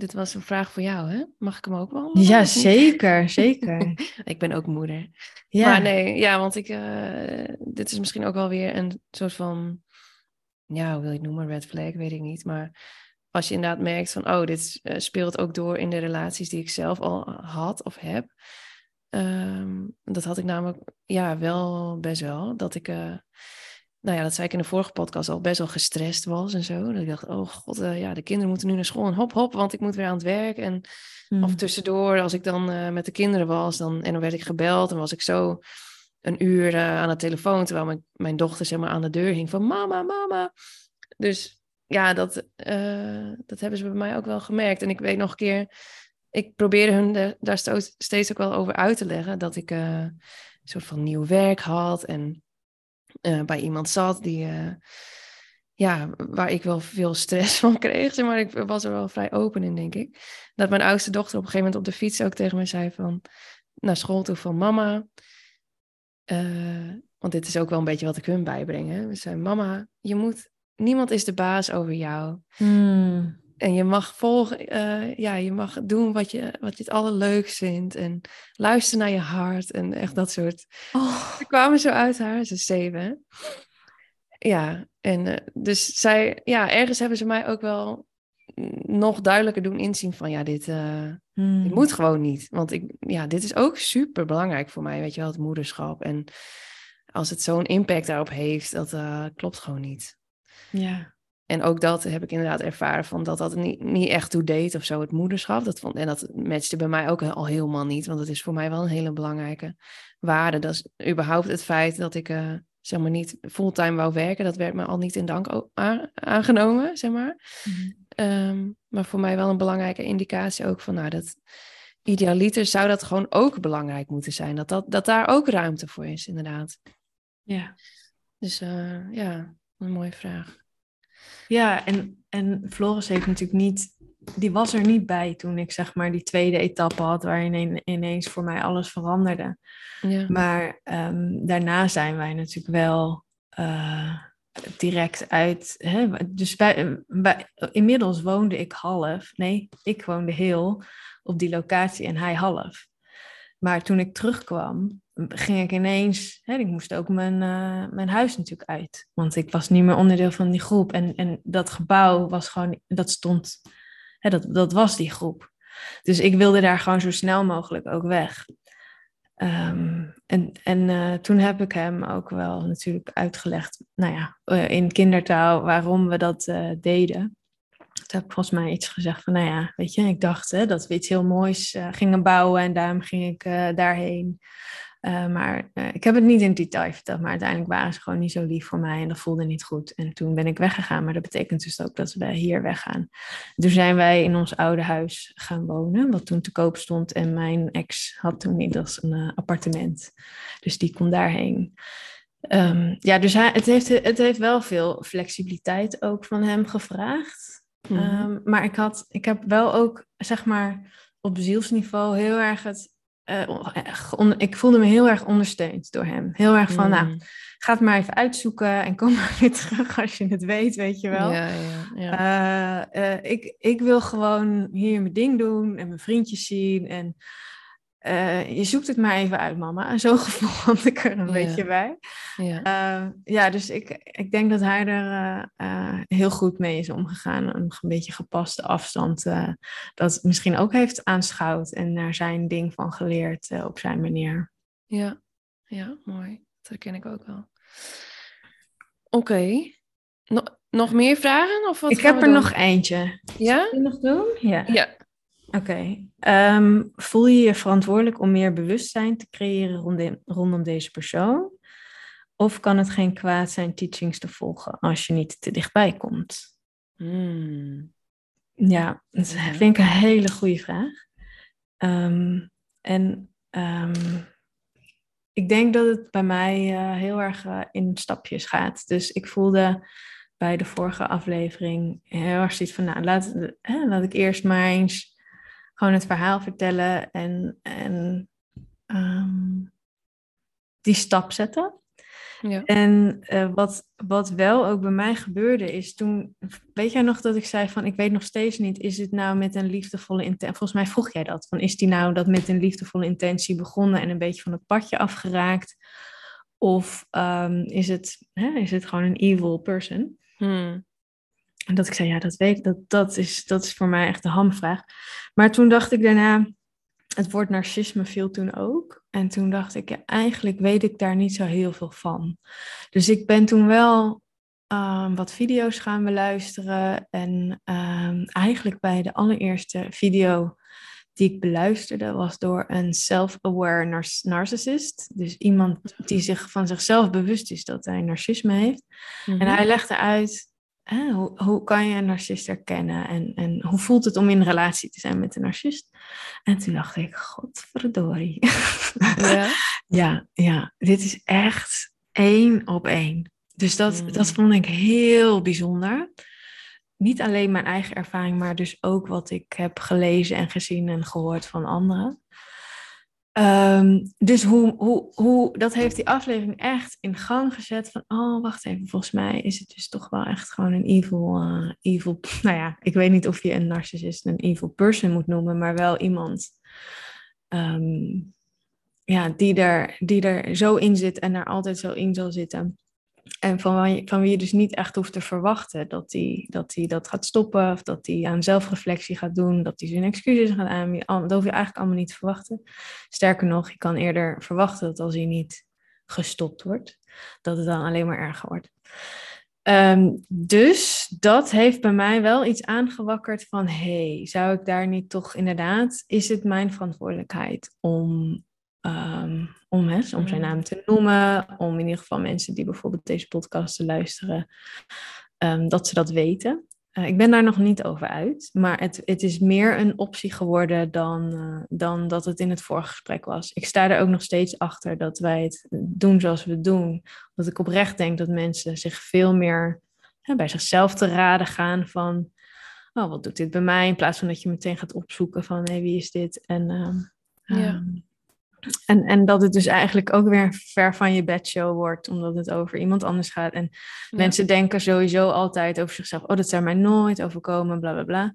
dit was een vraag voor jou, hè? Mag ik hem ook behandelen? Ja, zeker, [LAUGHS] zeker. ik ben ook moeder. Ja. Maar nee, ja, want ik, uh, dit is misschien ook wel weer een soort van, ja, hoe wil je het noemen, red flag, weet ik niet. Maar als je inderdaad merkt van, oh, dit uh, speelt ook door in de relaties die ik zelf al had of heb. Um, dat had ik namelijk, ja, wel best wel. Dat ik, uh, nou ja, dat zei ik in de vorige podcast al, best wel gestrest was en zo. Dat ik dacht, oh god, uh, ja, de kinderen moeten nu naar school en hop, hop, want ik moet weer aan het werk. En mm. of tussendoor, als ik dan uh, met de kinderen was, dan, en dan werd ik gebeld en was ik zo een uur aan de telefoon, terwijl mijn, mijn dochter zeg maar aan de deur hing van mama, mama. Dus ja, dat, dat hebben ze bij mij ook wel gemerkt. En ik weet nog een keer, ik probeerde hun de, daar steeds ook wel over uit te leggen, dat ik een soort van nieuw werk had en uh, bij iemand zat die, uh, ja, waar ik wel veel stress van kreeg. Maar ik was er wel vrij open in, denk ik. Dat mijn oudste dochter op een gegeven moment op de fiets ook tegen me zei van, naar school toe van mama. Uh, want dit is ook wel een beetje wat ik hun bijbreng. Hè? We zei, mama, je moet, niemand is de baas over jou. Hmm. En je mag volgen, uh, ja, je mag doen wat je, wat je het allerleukst vindt. En luister naar je hart en echt dat soort. Oh. Ze kwamen zo uit haar, ze is zeven. Ja, en uh, dus zij, ja, ergens hebben ze mij ook wel nog duidelijker doen inzien van, ja, dit, uh, hmm. dit moet gewoon niet. Want ik, ja, dit is ook super belangrijk voor mij, weet je wel, het moederschap. En als het zo'n impact daarop heeft, dat klopt gewoon niet. Ja. En ook dat heb ik inderdaad ervaren van dat dat niet, niet echt toe deed of zo, het moederschap. Dat vond, en dat matchte bij mij ook al helemaal niet, want het is voor mij wel een hele belangrijke waarde. Dat is überhaupt het feit dat ik uh, zeg maar niet fulltime wou werken, dat werd me al niet in dank aangenomen, zeg maar. Mm-hmm. Um, maar voor mij wel een belangrijke indicatie ook van, nou, dat idealiter zou dat gewoon ook belangrijk moeten zijn. Dat, dat, dat daar ook ruimte voor is, inderdaad. Ja. Dus uh, ja, een mooie vraag. Ja, en, en Floris heeft natuurlijk niet, die was er niet bij toen ik zeg maar die tweede etappe had, waarin ineens voor mij alles veranderde. Ja. Maar um, daarna zijn wij natuurlijk wel uh, direct uit. Hè? Dus bij, bij, inmiddels woonde ik half, nee, ik woonde heel op die locatie en hij half. Maar toen ik terugkwam, ging ik ineens, hè, ik moest ook mijn, uh, mijn huis natuurlijk uit. Want ik was niet meer onderdeel van die groep. En, en dat gebouw was gewoon, dat stond, hè, dat, dat was die groep. Dus ik wilde daar gewoon zo snel mogelijk ook weg. Um, en en uh, toen heb ik hem ook wel natuurlijk uitgelegd, nou ja, uh, in kindertaal waarom we dat deden. Toen heb ik volgens mij iets gezegd van, nou ja, weet je, ik dacht hè, dat we iets heel moois gingen bouwen en daarom ging ik daarheen. Uh, maar uh, ik heb het niet in detail verteld, maar uiteindelijk waren ze gewoon niet zo lief voor mij en dat voelde niet goed. En toen ben ik weggegaan, maar dat betekent dus ook dat we hier weggaan. Toen zijn wij in ons oude huis gaan wonen, wat toen te koop stond. En mijn ex had toen inmiddels een uh, appartement, dus die kon daarheen. Um, ja, dus hij, het, heeft, het heeft wel veel flexibiliteit ook van hem gevraagd. Mm -hmm. um, maar ik, had, ik heb wel ook, zeg maar, op zielsniveau heel erg het uh, ik voelde me heel erg ondersteund door hem. Heel erg van, mm. nou, ga het maar even uitzoeken en kom [LAUGHS] maar weer terug als je het weet, weet je wel. Ja, ja, ja. Uh, uh, ik, ik wil gewoon hier mijn ding doen en mijn vriendjes zien. En je zoekt het maar even uit, mama. [LAUGHS] Zo'n gevoel had ik er een Ja. beetje bij. Ja. ja, dus ik, ik denk dat hij er heel goed mee is omgegaan. Een beetje gepaste afstand. dat misschien ook heeft aanschouwd en naar zijn ding van geleerd op zijn manier. Ja, ja, mooi. Dat herken ik ook wel. Oké. No nog meer vragen? Of wat ik heb er doen? nog eentje. Ja? Nog doen? Ja. Ja. Oké. Ehm, voel je je verantwoordelijk om meer bewustzijn te creëren rondom, rondom deze persoon? Of kan het geen kwaad zijn teachings te volgen als je niet te dichtbij komt? Hmm. Ja, dat vind ik een hele goede vraag. Ehm, en ehm, ik denk dat het bij mij eh, heel erg eh, in stapjes gaat. Dus ik voelde bij de vorige aflevering heel erg zoiets van, nou, laat, hè, laat ik eerst maar eens gewoon het verhaal vertellen en, en ehm, die stap zetten. Ja. En uh, wat, wat wel ook bij mij gebeurde is toen, weet jij nog dat ik zei van, ik weet nog steeds niet, is het nou met een liefdevolle intentie, volgens mij vroeg jij dat, van is die nou dat met een liefdevolle intentie begonnen en een beetje van het padje afgeraakt? Of um, is, het, hè, is het gewoon een evil person? Hmm. En dat ik zei, ja, dat weet ik, dat, dat, is, dat is voor mij echt de hamvraag. Maar toen dacht ik daarna, het woord narcisme viel toen ook. En toen dacht ik, ja, eigenlijk weet ik daar niet zo heel veel van. Dus ik ben toen wel um, wat video's gaan beluisteren. En um, eigenlijk bij de allereerste video die ik beluisterde was door een self-aware nar narcissist. Dus iemand die zich van zichzelf bewust is dat hij narcisme heeft. Mm -hmm. En hij legde uit hoe, hoe kan je een narcist herkennen en, en hoe voelt het om in relatie te zijn met een narcist? En toen dacht ik, godverdorie. Ja, [LAUGHS] ja, ja, dit is echt één op één. Dus dat, Mm. dat vond ik heel bijzonder. Niet alleen mijn eigen ervaring, maar dus ook wat ik heb gelezen en gezien en gehoord van anderen. Ehm, dus hoe, hoe, hoe, dat heeft die aflevering echt in gang gezet van, oh, wacht even, volgens mij is het dus toch wel echt gewoon een evil, eh, evil, [LAUGHS] nou ja, ik weet niet of je een narcissist een evil person moet noemen, maar wel iemand ehm, ja, die, er, die er zo in zit en er altijd zo in zal zitten. En van, van wie je dus niet echt hoeft te verwachten dat hij dat, die dat gaat stoppen, of dat hij aan zelfreflectie gaat doen, dat hij zijn excuses gaat aanbieden. Dat hoef je eigenlijk allemaal niet te verwachten. Sterker nog, je kan eerder verwachten dat als hij niet gestopt wordt, dat het dan alleen maar erger wordt. Ehm, dus dat heeft bij mij wel iets aangewakkerd van, hey, zou ik daar niet toch inderdaad, is het mijn verantwoordelijkheid om, ehm, om, hè, om zijn Mm. naam te noemen, om in ieder geval mensen die bijvoorbeeld deze podcast te luisteren, ehm, dat ze dat weten. Eh, ik ben daar nog niet over uit, maar het, het is meer een optie geworden dan, eh, dan dat het in het vorige gesprek was. Ik sta er ook nog steeds achter dat wij het doen zoals we het doen. Dat ik oprecht denk dat mensen zich veel meer hè, bij zichzelf te raden gaan van, oh, wat doet dit bij mij? In plaats van dat je meteen gaat opzoeken van, hé, wie is dit? En, ehm, Ja. En, en dat het dus eigenlijk ook weer ver van je bedshow wordt, omdat het over iemand anders gaat. En Ja. Mensen denken sowieso altijd over zichzelf, oh, dat zou mij nooit overkomen, bla bla bla.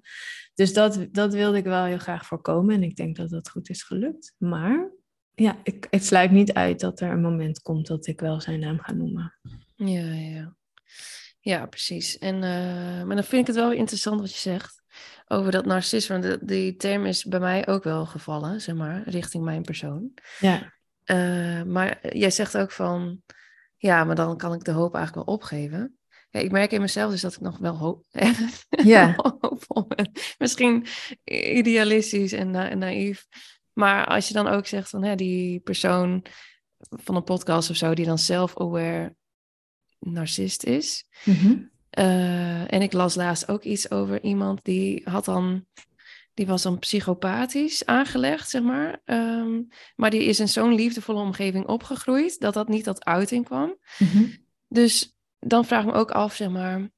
Dus dat, dat wilde ik wel heel graag voorkomen en ik denk dat dat goed is gelukt. Maar ja, ik, het sluit niet uit dat er een moment komt dat ik wel zijn naam ga noemen. Ja, ja, ja. Precies. En, eh, maar dan vind ik het wel interessant wat je zegt over dat narcisme. Want die term is bij mij ook wel gevallen, zeg maar, richting mijn persoon. Ja, Eh, maar jij zegt ook van, ja, maar dan kan ik de hoop eigenlijk wel opgeven. Ja, ik merk in mezelf dus dat ik nog wel hoop, [LAUGHS] Ja. [LAUGHS] hoopvol ben. Misschien idealistisch en, na- en naïef. Maar als je dan ook zegt van, hè, die persoon van een podcast of zo, die dan self-aware narcist is. Mhm. Eh, en ik las laatst ook iets over iemand die had dan, die was dan psychopathisch aangelegd, zeg maar. Ehm, maar die is in zo'n liefdevolle omgeving opgegroeid dat dat niet tot uiting kwam. Mhm. Dus dan vraag ik me ook af, zeg maar,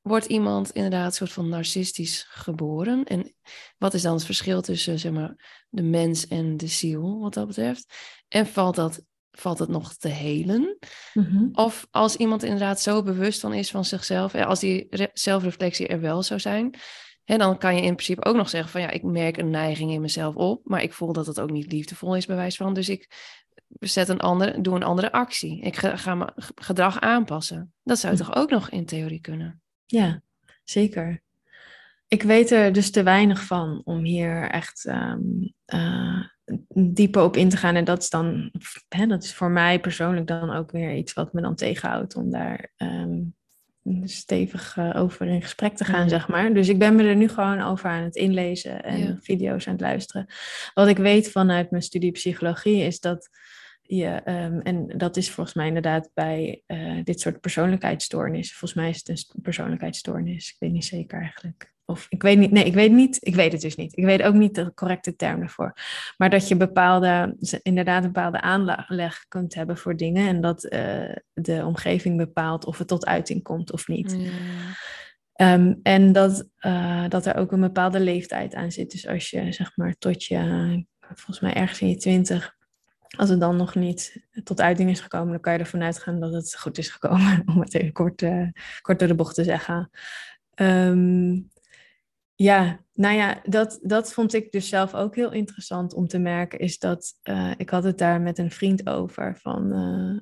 wordt iemand inderdaad een soort van narcistisch geboren? En wat is dan het verschil tussen, zeg maar, de mens en de ziel, wat dat betreft? En valt dat, valt het nog te helen? Mhm. Of als iemand inderdaad zo bewust van is van zichzelf, en als die re- zelfreflectie er wel zou zijn, hè, dan kan je in principe ook nog zeggen van ja, ik merk een neiging in mezelf op, maar ik voel dat het ook niet liefdevol is bij wijze van, dus ik zet een andere, doe een andere actie. Ik ga, ga mijn gedrag aanpassen. Dat zou toch ook nog in theorie kunnen? Ja, zeker. Ik weet er dus te weinig van om hier echt ehm, eh, dieper op in te gaan. En dat is dan, hè, dat is voor mij persoonlijk dan ook weer iets wat me dan tegenhoudt om daar ehm, stevig eh, over in gesprek te gaan, zeg maar. Dus ik ben me er nu gewoon over aan het inlezen en Ja. video's aan het luisteren. Wat ik weet vanuit mijn studie psychologie is dat je, ehm, en dat is volgens mij inderdaad bij eh, dit soort persoonlijkheidsstoornissen. Volgens mij is het een st- persoonlijkheidsstoornis. Ik weet niet zeker eigenlijk. Of ik weet niet, nee, ik weet niet, ik weet het dus niet. Ik weet ook niet de correcte term ervoor. Maar dat je bepaalde, inderdaad een bepaalde aanleg kunt hebben voor dingen. En dat eh, de omgeving bepaalt of het tot uiting komt of niet. Ja. Ehm, en dat, eh, dat er ook een bepaalde leeftijd aan zit. Dus als je zeg maar tot je, volgens mij ergens in je twintig, als het dan nog niet tot uiting is gekomen, dan kan je ervan uitgaan dat het goed is gekomen, [LAUGHS] om het even kort, uh, kort door de bocht te zeggen. Um, ja, nou ja, dat, dat vond ik dus zelf ook heel interessant om te merken, is dat uh, ik had het daar met een vriend over van.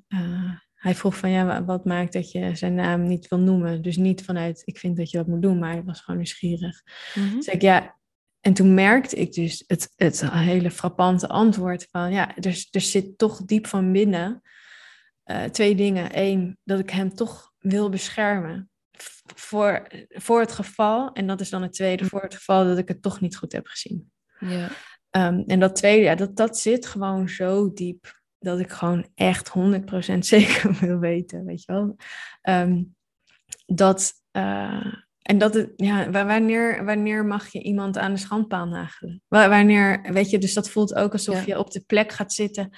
Uh, hij vroeg van ja, wat maakt dat je zijn naam niet wil noemen? Dus niet vanuit ik vind dat je dat moet doen, maar hij was gewoon nieuwsgierig. Mm -hmm. Dus ik ja, en toen merkte ik dus het, het hele frappante antwoord van ja, er, er zit toch diep van binnen twee dingen. Eén, dat ik hem toch wil beschermen voor, voor het geval, en dat is dan het tweede, voor het geval dat ik het toch niet goed heb gezien. Ja. Um, en dat tweede, ja, dat, dat zit gewoon zo diep dat ik gewoon echt 100% [LAUGHS] zeker wil weten, weet je wel. Um, dat, uh, en dat het, ja, wanneer, wanneer mag je iemand aan de schandpaal nagelen? Wanneer, weet je, dus dat voelt ook alsof ja. je op de plek gaat zitten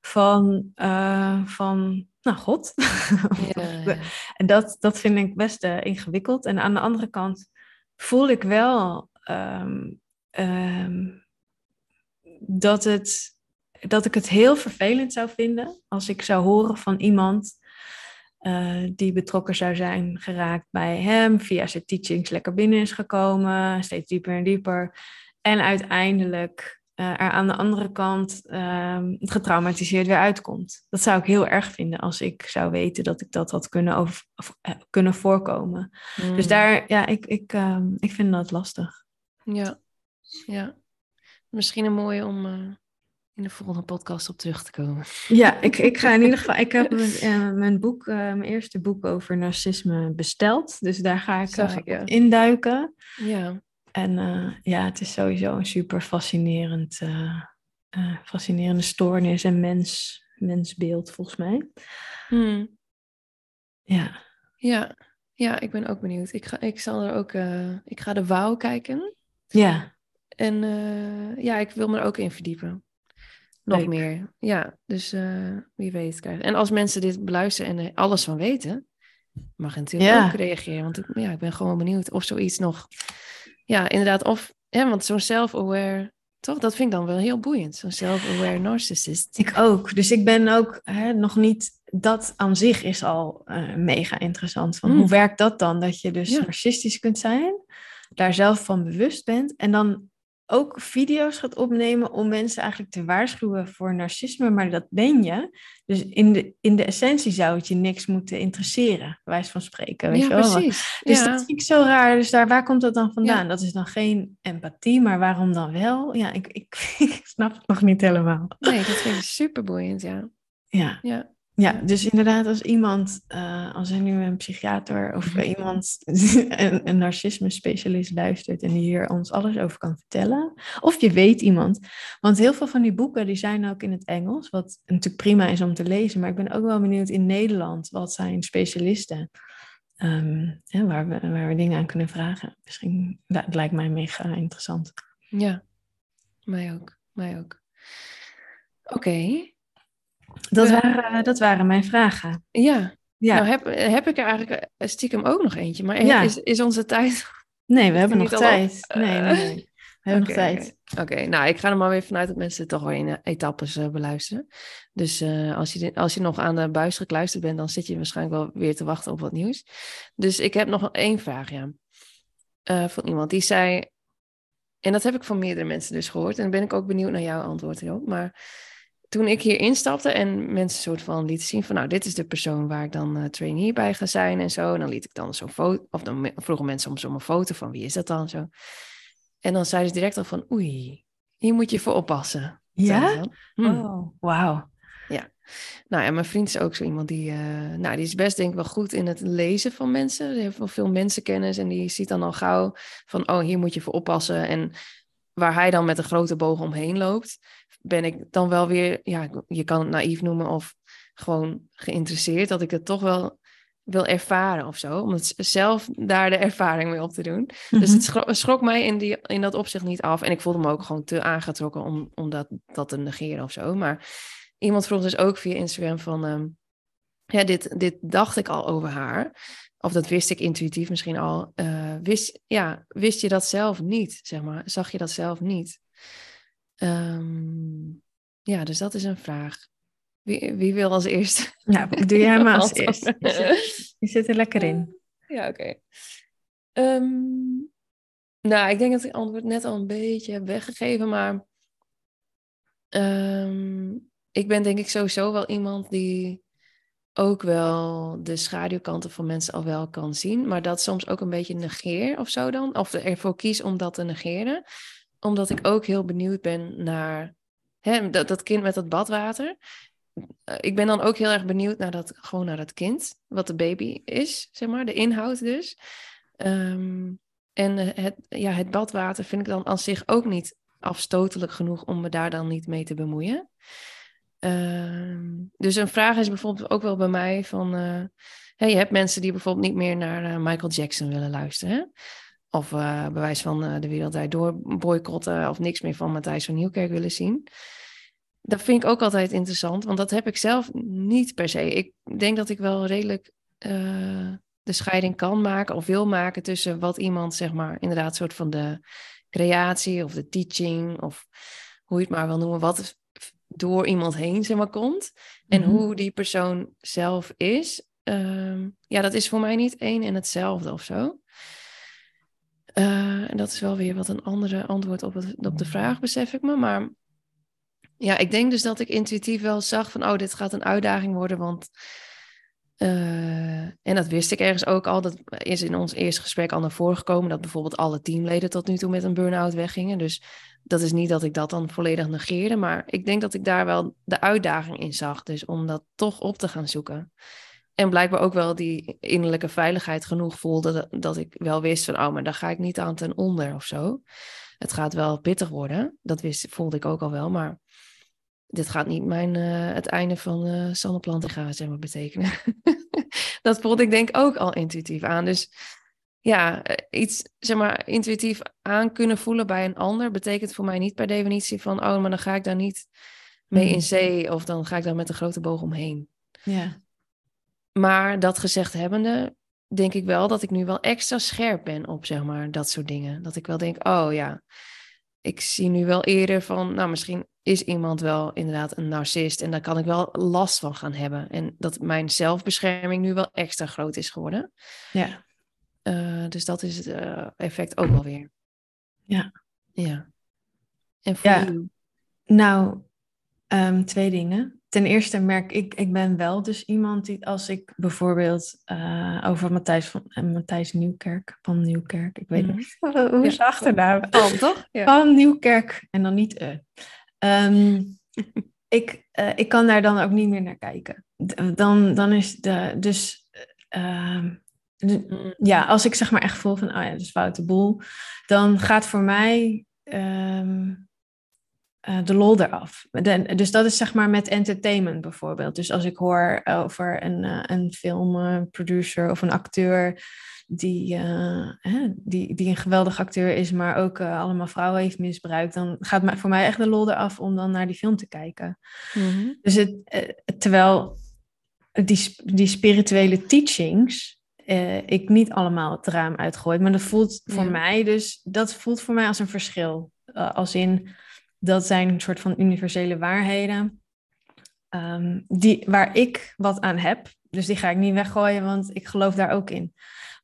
van, uh, van nou, God. [LAUGHS] Ja, en dat, dat vind ik best uh, ingewikkeld. En aan de andere kant voel ik wel um, um, dat, het, dat ik het heel vervelend zou vinden als ik zou horen van iemand uh, die betrokken zou zijn geraakt bij hem, via zijn teachings lekker binnen is gekomen, steeds dieper en dieper. En uiteindelijk uh, er aan de andere kant uh, getraumatiseerd weer uitkomt. Dat zou ik heel erg vinden als ik zou weten dat ik dat had kunnen, over, of, uh, kunnen voorkomen. Mm. Dus daar, ja, ik, ik, uh, ik vind dat lastig. Ja, ja. Misschien een mooie om eh, in de volgende podcast op terug te komen. Ja, ik, ik ga in ieder geval. Ik heb [LAUGHS] mijn, mijn boek, mijn eerste boek over narcisme besteld. Dus daar ga ik, ik ja. induiken. Ja. En uh, ja, het is sowieso een super fascinerend, uh, uh, fascinerende stoornis en mens, mensbeeld, volgens mij. Hmm. Ja. Ja. Ja, ik ben ook benieuwd. Ik ga, ik zal er ook, ik ga de wauw kijken. Ja. En ja, ik wil me er ook in verdiepen. Nog Leuk. meer. Ja, dus wie weet. En als mensen dit beluisteren en er alles van weten, mag je natuurlijk ja. ook reageren. Want ik, ja, ik ben gewoon benieuwd of zoiets nog ja, inderdaad. Of, ja, want zo'n self-aware, toch? Dat vind ik dan wel heel boeiend. Zo'n self-aware narcissist. Ik ook. Dus ik ben ook hè, nog niet, dat aan zich is al uh, mega interessant. Van, mm. Hoe werkt dat dan? Dat je dus ja. narcistisch kunt zijn, daar zelf van bewust bent en dan ook video's gaat opnemen om mensen eigenlijk te waarschuwen voor narcisme, maar dat ben je. Dus in de, in de essentie zou het je niks moeten interesseren, wijs van spreken. Weet ja, je wel? precies. Dus ja. dat vind ik zo raar. Dus daar, waar komt dat dan vandaan? Ja. Dat is dan geen empathie, maar waarom dan wel? Ja, ik, ik, [LAUGHS] ik snap het nog niet helemaal. Nee, dat vind ik super boeiend, ja. Ja. ja. Ja, dus inderdaad, als iemand, uh, als er nu een psychiater of iemand, [LAUGHS] een, een narcisme-specialist luistert en die hier ons alles over kan vertellen, of je weet iemand, want heel veel van die boeken die zijn ook in het Engels, wat natuurlijk prima is om te lezen, maar ik ben ook wel benieuwd in Nederland, wat zijn specialisten, um, hè, waar, we, waar we dingen aan kunnen vragen. Misschien, dat lijkt mij mega interessant. Ja, mij ook, mij ook. Oké. Okay. Dat, uh, waren, dat waren mijn vragen. Ja. ja. Nou heb, heb ik er eigenlijk stiekem ook nog eentje. Maar ja. is, is onze tijd... Nee, we [LAUGHS] hebben nog tijd. Al... Nee, nee, nee. [LAUGHS] We hebben okay, nog tijd. Oké, okay. nou ik ga er maar weer vanuit dat mensen toch wel in etappes uh, beluisteren. Dus uh, als, je als je nog aan de buis gekluisterd bent, dan zit je waarschijnlijk wel weer te wachten op wat nieuws. Dus ik heb nog één vraag, ja. Uh, van iemand die zei, en dat heb ik van meerdere mensen dus gehoord. En dan ben ik ook benieuwd naar jouw antwoord hierop. Maar toen ik hier instapte en mensen soort van lieten zien van, nou, dit is de persoon waar ik dan uh, trainee bij ga zijn en zo. En dan liet ik dan zo'n foto, of dan vroegen mensen soms om een foto van wie is dat dan zo. En dan zeiden ze direct al van, oei, hier moet je voor oppassen. Ja? Hm. Oh, wauw. Ja. Nou ja, mijn vriend is ook zo iemand die, uh, nou, die is best denk ik wel goed in het lezen van mensen. Die heeft wel veel mensenkennis en die ziet dan al gauw van, oh, hier moet je voor oppassen. En waar hij dan met een grote boog omheen loopt, ben ik dan wel weer, ja, je kan het naïef noemen of gewoon geïnteresseerd, dat ik het toch wel wil ervaren of zo. Om het zelf daar de ervaring mee op te doen. Dus het schrok, schrok, mij in, die, in dat opzicht niet af. En ik voelde me ook gewoon te aangetrokken om, om dat, dat te negeren of zo. Maar iemand vroeg dus ook via Instagram van... Um, ja, dit, dit dacht ik al over haar. Of dat wist ik intuïtief misschien al. Uh, wist, ja, wist je dat zelf niet, zeg maar? Zag je dat zelf niet? Um, ja, dus dat is een vraag. Wie, wie wil als eerste? Nou, [LAUGHS] doe jij maar als eerst. Je zit, je zit er lekker in. Ja, oké. Ehm, nou, ik denk dat ik het antwoord net al een beetje heb weggegeven, maar ehm, ik ben denk ik sowieso wel iemand die ook wel de schaduwkanten van mensen al wel kan zien, maar dat soms ook een beetje negeer of zo dan, of ervoor kies om dat te negeren, omdat ik ook heel benieuwd ben naar hè, dat, dat kind met dat badwater. Eh, Ik ben dan ook heel erg benieuwd naar dat, gewoon naar dat kind, wat de baby is, zeg maar, de inhoud dus. Ehm, en eh, het, ja, het badwater vind ik dan aan zich ook niet afstotelijk genoeg om me daar dan niet mee te bemoeien. Ehm, dus een vraag is bijvoorbeeld ook wel bij mij van... eh, hè, je hebt mensen die bijvoorbeeld niet meer naar eh, Michael Jackson willen luisteren. Of eh bewijs van eh, de wereld Draait door boycotten of niks meer van Matthijs van Nieuwkerk willen zien. Dat vind ik ook altijd interessant, want dat heb ik zelf niet per se. Ik denk dat ik wel redelijk eh, de scheiding kan maken of wil maken tussen wat iemand, zeg maar, inderdaad, soort van de creatie of de teaching of hoe je het maar wil noemen, wat door iemand heen, zeg maar, komt. En Mhm. hoe die persoon zelf is. Ehm, ja, dat is voor mij niet één en hetzelfde of zo. Eh, en dat is wel weer wat een andere antwoord op, op de vraag, besef ik me. Maar ja, ik denk dus dat ik intuïtief wel zag van, oh, dit gaat een uitdaging worden, want... eh, en dat wist ik ergens ook al. Dat is in ons eerste gesprek al naar voren gekomen. Dat bijvoorbeeld alle teamleden tot nu toe met een burn-out weggingen. Dus dat is niet dat ik dat dan volledig negeerde. Maar ik denk dat ik daar wel de uitdaging in zag. Dus om dat toch op te gaan zoeken. En blijkbaar ook wel die innerlijke veiligheid genoeg voelde. Dat, ik wel wist van, oh, maar daar ga ik niet aan ten onder of zo. Het gaat wel pittig worden. Dat wist, voelde ik ook al wel. Maar dit gaat niet mijn, eh, het einde van uh, Sanne Plantinga zeg maar, betekenen. [LAUGHS] dat voelde ik denk ook al intuïtief aan. Dus ja, eh, iets zeg maar intuïtief aan kunnen voelen bij een ander betekent voor mij niet per definitie van, oh, maar dan ga ik daar niet mee in Mm. zee of dan ga ik daar met een grote boog omheen. Ja. Maar dat gezegd hebbende, denk ik wel dat ik nu wel extra scherp ben op zeg maar dat soort dingen. Dat ik wel denk, oh ja, ik zie nu wel eerder van, nou misschien is iemand wel inderdaad een narcist en daar kan ik wel last van gaan hebben. En dat mijn zelfbescherming nu wel extra groot is geworden. Ja. Uh, dus dat is het uh, effect ook wel weer. Ja. Ja. En voor Ja. jou? Nou, um, twee dingen. Ten eerste merk ik, ik ben wel dus iemand die als ik bijvoorbeeld uh, over Matthijs, van, uh, Matthijs Nieuwkerk, van Nieuwkerk, ik weet Mhm. niet [LAUGHS] hoe is de achternaam? Van, toch? Ja. Van Nieuwkerk en dan niet e. Um, [LAUGHS] ik, ik kan daar dan ook niet meer naar kijken. Dan, dan is de, dus, uh, de, ja, als ik zeg maar echt voel van, oh ja, dat is foute boel, dan gaat voor mij um, uh, de lol eraf. De, dus dat is zeg maar met entertainment bijvoorbeeld. Dus als ik hoor over een, uh, een filmproducer of een acteur die, uh, hè, die, die een geweldig acteur is, maar ook allemaal vrouwen heeft misbruikt, dan gaat mij, voor mij echt de lol eraf om dan naar die film te kijken. Mm-hmm. Dus het, terwijl die, die spirituele teachings uh, ik niet allemaal het raam uitgooi, maar dat voelt voor Ja. mij dus, dat voelt voor mij als een verschil. Uh, als in, dat zijn een soort van universele waarheden. Um, die, waar ik wat aan heb. Dus die ga ik niet weggooien, want ik geloof daar ook in.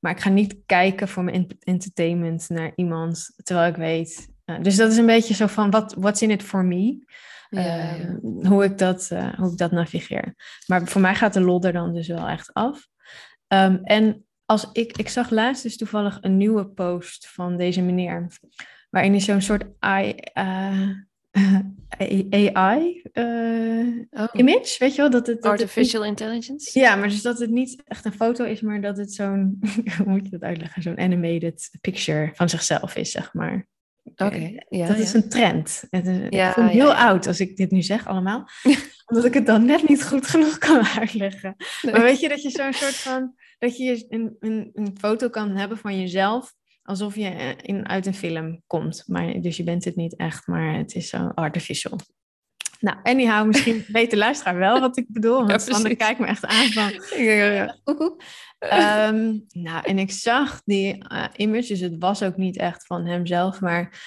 Maar ik ga niet kijken voor mijn entertainment naar iemand, terwijl ik weet. Uh, dus dat is een beetje zo van, what, what's in it for me? Ja, ja. Uh, hoe, ik dat, uh, hoe ik dat navigeer. Maar voor mij gaat de lol er dan dus wel echt af. Um, en als ik, ik zag laatst dus toevallig een nieuwe post van deze meneer, waarin hij zo'n soort AI, uh, AI uh, Oh. image, weet je wel? Dat het, dat Artificial het intelligence? Ja, maar dus dat het niet echt een foto is, maar dat het zo'n, [LAUGHS] hoe moet je dat uitleggen? Zo'n animated picture van zichzelf is, zeg maar. Oké, okay, ja. Dat is een trend. Het, Ja, ik voel me heel oud als ik dit nu zeg allemaal. [LAUGHS] Omdat ik het dan net niet goed genoeg kan [LAUGHS] uitleggen. Nee. Maar weet je dat je zo'n soort van... Dat je een, een, een foto kan hebben van jezelf... alsof je eh, in, uit een film komt. Maar, dus je bent het niet echt, maar het is zo artificial. Nou, anyhow, misschien [LAUGHS] weet de luisteraar wel wat ik bedoel. Want Ja, Sander kijkt me echt aan van... [LAUGHS] Ja, ja. Um, nou, en ik zag die uh, image, dus het was ook niet echt van hemzelf, maar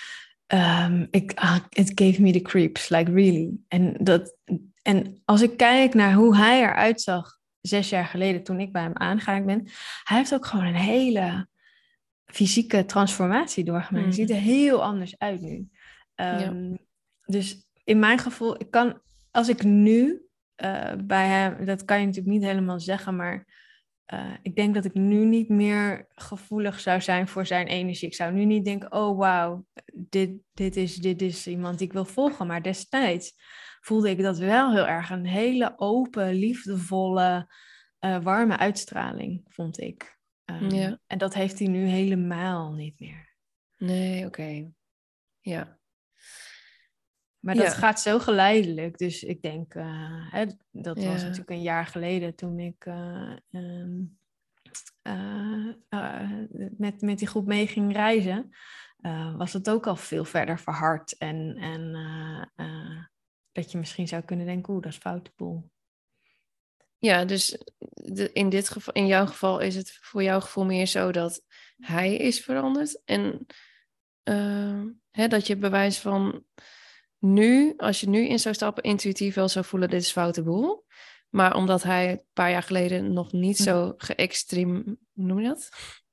um, ik, uh, it gave me the creeps, like really. En, dat, en als ik kijk naar hoe hij eruit zag zes jaar geleden toen ik bij hem aangehaakt ben, hij heeft ook gewoon een hele fysieke transformatie doorgemaakt. Hij ziet er mm. heel anders uit nu. Um, Dus in mijn gevoel, ik kan, als ik nu uh, bij hem, dat kan je natuurlijk niet helemaal zeggen, maar uh, ik denk dat ik nu niet meer gevoelig zou zijn voor zijn energie. Ik zou nu niet denken, oh wauw, dit, dit, is, dit is iemand die ik wil volgen. Maar destijds voelde ik dat wel heel erg. Een hele open, liefdevolle, uh, warme uitstraling, vond ik. Um, ja. En dat heeft hij nu helemaal niet meer. Nee, oké. Ja. Maar dat gaat zo geleidelijk. Dus ik denk, uh, hè, dat was natuurlijk een jaar geleden toen ik uh, um, uh, met, met die groep mee ging reizen. was het ook al veel verder verhard. En, en dat je misschien zou kunnen denken, oeh, dat is foute boel. Ja, dus de, in, dit geval, in jouw geval is het voor jouw gevoel meer zo dat hij is veranderd. En hè, dat je bewijs van nu, als je nu in zou stappen, intuïtief wel zou voelen, dit is foute boel. Maar omdat hij een paar jaar geleden nog niet hm. zo geëxtreem, noem je dat?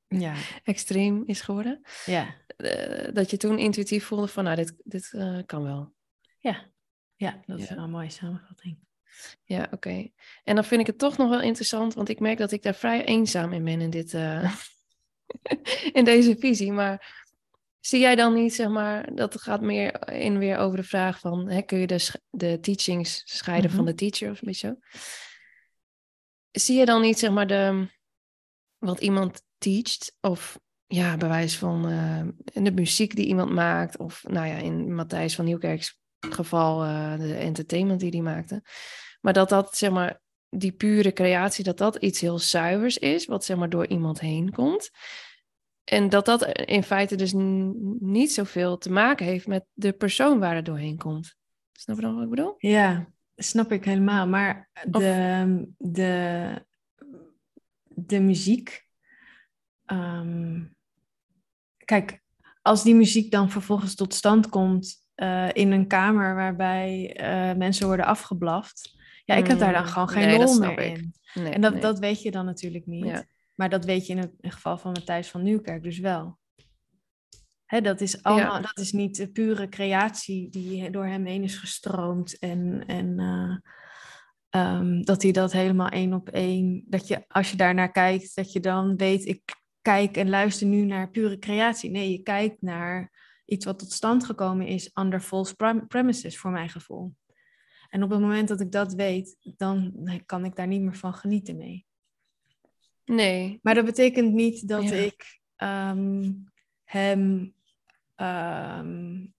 Ja. Extreem is geworden. Ja. Uh, dat je toen intuïtief voelde van, nou, dit, dit uh, kan wel. Ja, ja dat is wel een mooie samenvatting. Ja, oké. En dan vind ik het toch nog wel interessant, want ik merk dat ik daar vrij eenzaam in ben in, dit, uh, [LAUGHS] in deze visie. Maar Zie jij dan niet, zeg maar, dat gaat meer in weer over de vraag van, hè, kun je de, de teachings scheiden van mhm. de teacher of een beetje zo? Zie je dan niet, zeg maar, de, wat iemand teacht of ja, bewijs van uh, de muziek die iemand maakt of, nou ja, in Matthijs van Nieuwkerks geval uh, de entertainment die hij maakte. Maar dat dat, zeg maar, die pure creatie, dat dat iets heel zuivers is, wat zeg maar door iemand heen komt. En dat dat in feite dus niet zoveel te maken heeft met de persoon waar het doorheen komt. Snap je dan wat ik bedoel? Ja, snap ik helemaal. Maar de, de, de muziek. Ehm, kijk, als die muziek dan vervolgens tot stand komt uh, in een kamer waarbij uh, mensen worden afgeblaft. Ja, ik heb daar dan mm, gewoon geen nee, rol meer in. Nee, en dat, nee. dat weet je dan natuurlijk niet. Ja. Maar dat weet je in het geval van Matthijs van Nieuwkerk dus wel. Hè, dat, is allemaal, dat is niet de pure creatie die door hem heen is gestroomd. En, en uh, um, dat hij dat helemaal één op één. Dat je als je daarnaar kijkt, dat je dan weet, ik kijk en luister nu naar pure creatie. Nee, je kijkt naar iets wat tot stand gekomen is under false premises, voor mijn gevoel. En op het moment dat ik dat weet, dan kan ik daar niet meer van genieten mee. Nee. Maar dat betekent niet dat ik um, hem. Um,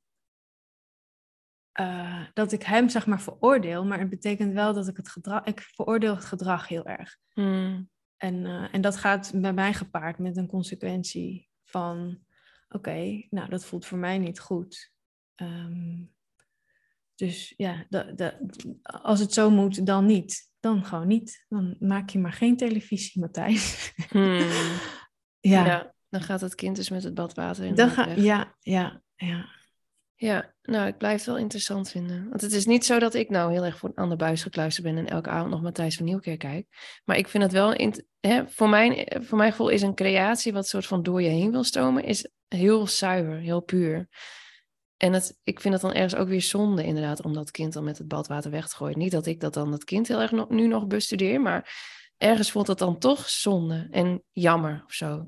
uh, dat ik hem zeg maar veroordeel, maar het betekent wel dat ik het gedrag. Ik veroordeel het gedrag heel erg. Hmm. En, uh, en dat gaat bij mij gepaard met een consequentie van: okay, nou dat voelt voor mij niet goed. Um, dus ja, als het zo moet, dan niet dan gewoon niet. Dan maak je maar geen televisie, Matthijs. Hmm. [LAUGHS] ja. ja. Dan gaat het kind dus met het badwater in. Dan ga, ja, ja, ja. Ja, nou, ik blijf het wel interessant vinden. Want het is niet zo dat ik nou heel erg voor, aan de buis gekluisterd ben en elke avond nog Matthijs van Nieuwkeer kijk. Maar ik vind het wel, in, hè, voor, mijn, voor mijn gevoel is een creatie wat soort van door je heen wil stromen, is heel zuiver, heel puur. En het, ik vind het dan ergens ook weer zonde, inderdaad, om dat kind dan met het badwater weg te gooien. Niet dat ik dat dan het kind heel erg nu nog bestudeer, maar ergens voelt het dan toch zonde en jammer of zo.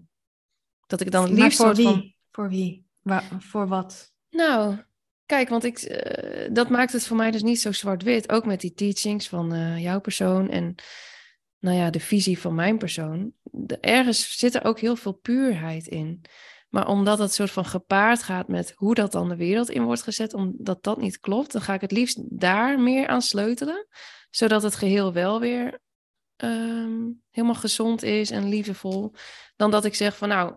Dat ik dan liefst voor wie? Van... Voor wie? Waar, voor wat? Nou, kijk, want ik, uh, dat maakt het voor mij dus niet zo zwart-wit. Ook met die teachings van uh, jouw persoon en nou ja, de visie van mijn persoon. Ergens zit er ook heel veel puurheid in. Maar omdat het soort van gepaard gaat met hoe dat dan de wereld in wordt gezet, omdat dat niet klopt, dan ga ik het liefst daar meer aan sleutelen. Zodat het geheel wel weer ehm, helemaal gezond is en liefdevol. Dan dat ik zeg van nou,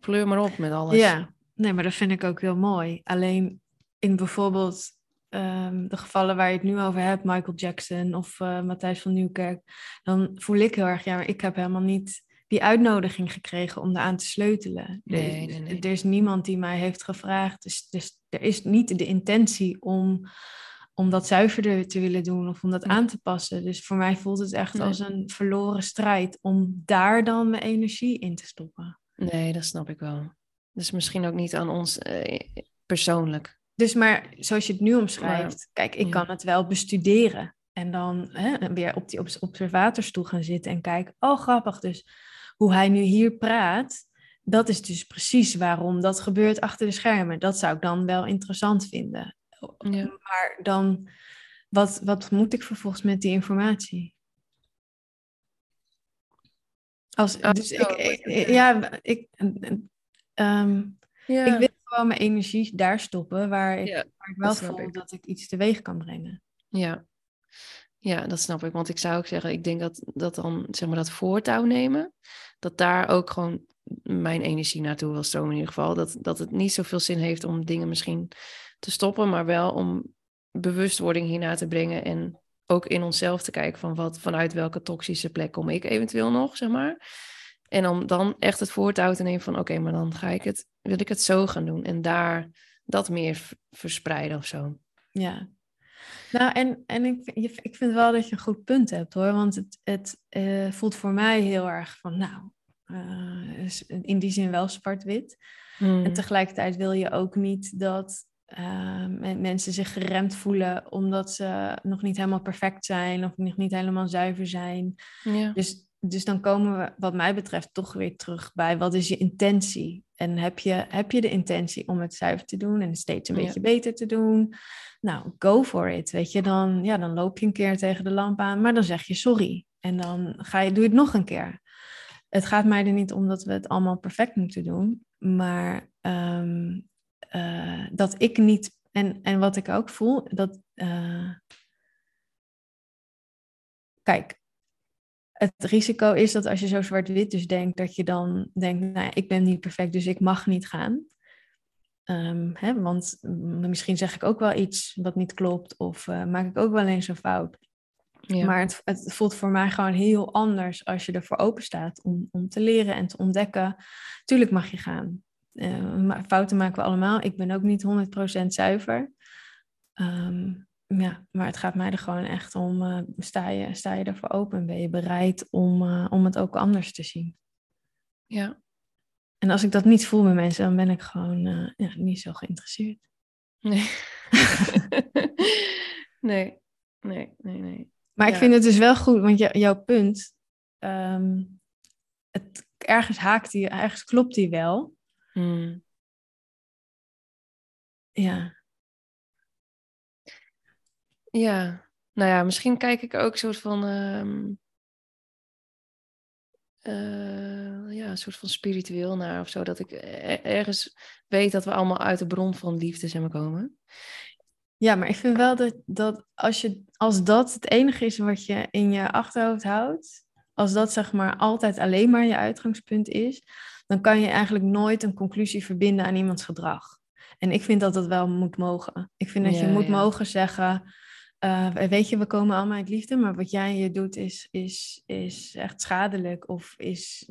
pleur maar op met alles. Ja, nee, maar dat vind ik ook heel mooi. Alleen in bijvoorbeeld um, de gevallen waar je het nu over hebt, Michael Jackson of uh, Matthijs van Nieuwkerk, dan voel ik heel erg, ja, maar ik heb helemaal niet die uitnodiging gekregen om eraan te sleutelen. Nee, nee, nee. Er is niemand die mij heeft gevraagd. Dus, dus er is niet de intentie om, om dat zuiverder te willen doen of om dat aan te passen. Dus voor mij voelt het echt als een verloren strijd om daar dan mijn energie in te stoppen. Nee, dat snap ik wel. Dus misschien ook niet aan ons eh, persoonlijk. Dus maar zoals je het nu omschrijft, kijk, ik ja. kan het wel bestuderen. En dan hè, weer op die obs- observatorstoel gaan zitten en kijken, oh grappig, dus hoe hij nu hier praat, dat is dus precies waarom dat gebeurt achter de schermen. Dat zou ik dan wel interessant vinden. Ja. Maar dan, wat, wat moet ik vervolgens met die informatie? Als, Oh, dus ik, ja, ik, ehm, Ja, ik wil gewoon mijn energie daar stoppen waar ik, Ja, waar ik wel dat voel ik. dat ik iets teweeg kan brengen. ja. ja, dat snap ik. Want ik zou ook zeggen, ik denk dat, dat dan, zeg maar, dat voortouw nemen, dat daar ook gewoon mijn energie naartoe wil stromen in ieder geval. Dat, dat het niet zoveel zin heeft om dingen misschien te stoppen, maar wel om bewustwording hiernaar te brengen en ook in onszelf te kijken van wat, vanuit welke toxische plek kom ik eventueel nog, zeg maar. En om dan echt het voortouw te nemen van oké, maar dan ga ik het, wil ik het zo gaan doen en daar dat meer verspreiden of zo. Ja. Nou, en, en ik, ik vind wel dat je een goed punt hebt hoor. Want het, het eh, voelt voor mij heel erg van, nou, is in die zin wel zwart-wit. Hmm. En tegelijkertijd wil je ook niet dat eh, men- mensen zich geremd voelen omdat ze nog niet helemaal perfect zijn of nog niet helemaal zuiver zijn. Ja. Dus, dus dan komen we, wat mij betreft, toch weer terug bij wat is je intentie? En heb je, heb je de intentie om het zuiver te doen en steeds een Ja. beetje beter te doen? Nou, go for it. Weet je, dan, ja, dan loop je een keer tegen de lamp aan, maar dan zeg je sorry. En dan ga je, doe je het nog een keer. Het gaat mij er niet om dat we het allemaal perfect moeten doen, maar ehm, eh, dat ik niet. En, en wat ik ook voel, dat. eh, kijk, het risico is dat als je zo zwart-wit dus denkt, dat je dan denkt, nou ja, ik ben niet perfect, dus ik mag niet gaan. Ehm, hè, want misschien zeg ik ook wel iets wat niet klopt, of eh, maak ik ook wel eens een fout. Ja. Maar het, het voelt voor mij gewoon heel anders als je ervoor open staat om, om te leren en te ontdekken. Tuurlijk mag je gaan. Eh, fouten maken we allemaal. Ik ben ook niet 100% zuiver. Ehm, ja, maar het gaat mij er gewoon echt om, eh, sta, je, sta je ervoor open? Ben je bereid om, eh, om het ook anders te zien? ja. En als ik dat niet voel bij mensen, dan ben ik gewoon eh, ja, niet zo geïnteresseerd. Nee. [LAUGHS] nee. Nee, nee, nee. Maar ik vind het dus wel goed, want jou- jouw punt, ehm, het, ergens haakt die, ergens klopt die wel. Hmm. Ja, Ja, nou ja, misschien kijk ik ook soort van, ehm, eh, ja, een soort van spiritueel naar of zo. Dat ik er- ergens weet dat we allemaal uit de bron van liefde zijn komen. ja maar ik vind wel dat, dat als, je, als dat het enige is wat je in je achterhoofd houdt, als dat zeg maar altijd alleen maar je uitgangspunt is, dan kan je eigenlijk nooit een conclusie verbinden aan iemands gedrag. En ik vind dat dat wel moet mogen. Ik vind dat je moet ja. mogen zeggen, eh, weet je, we komen allemaal uit liefde, maar wat jij hier doet is, is, is echt schadelijk of is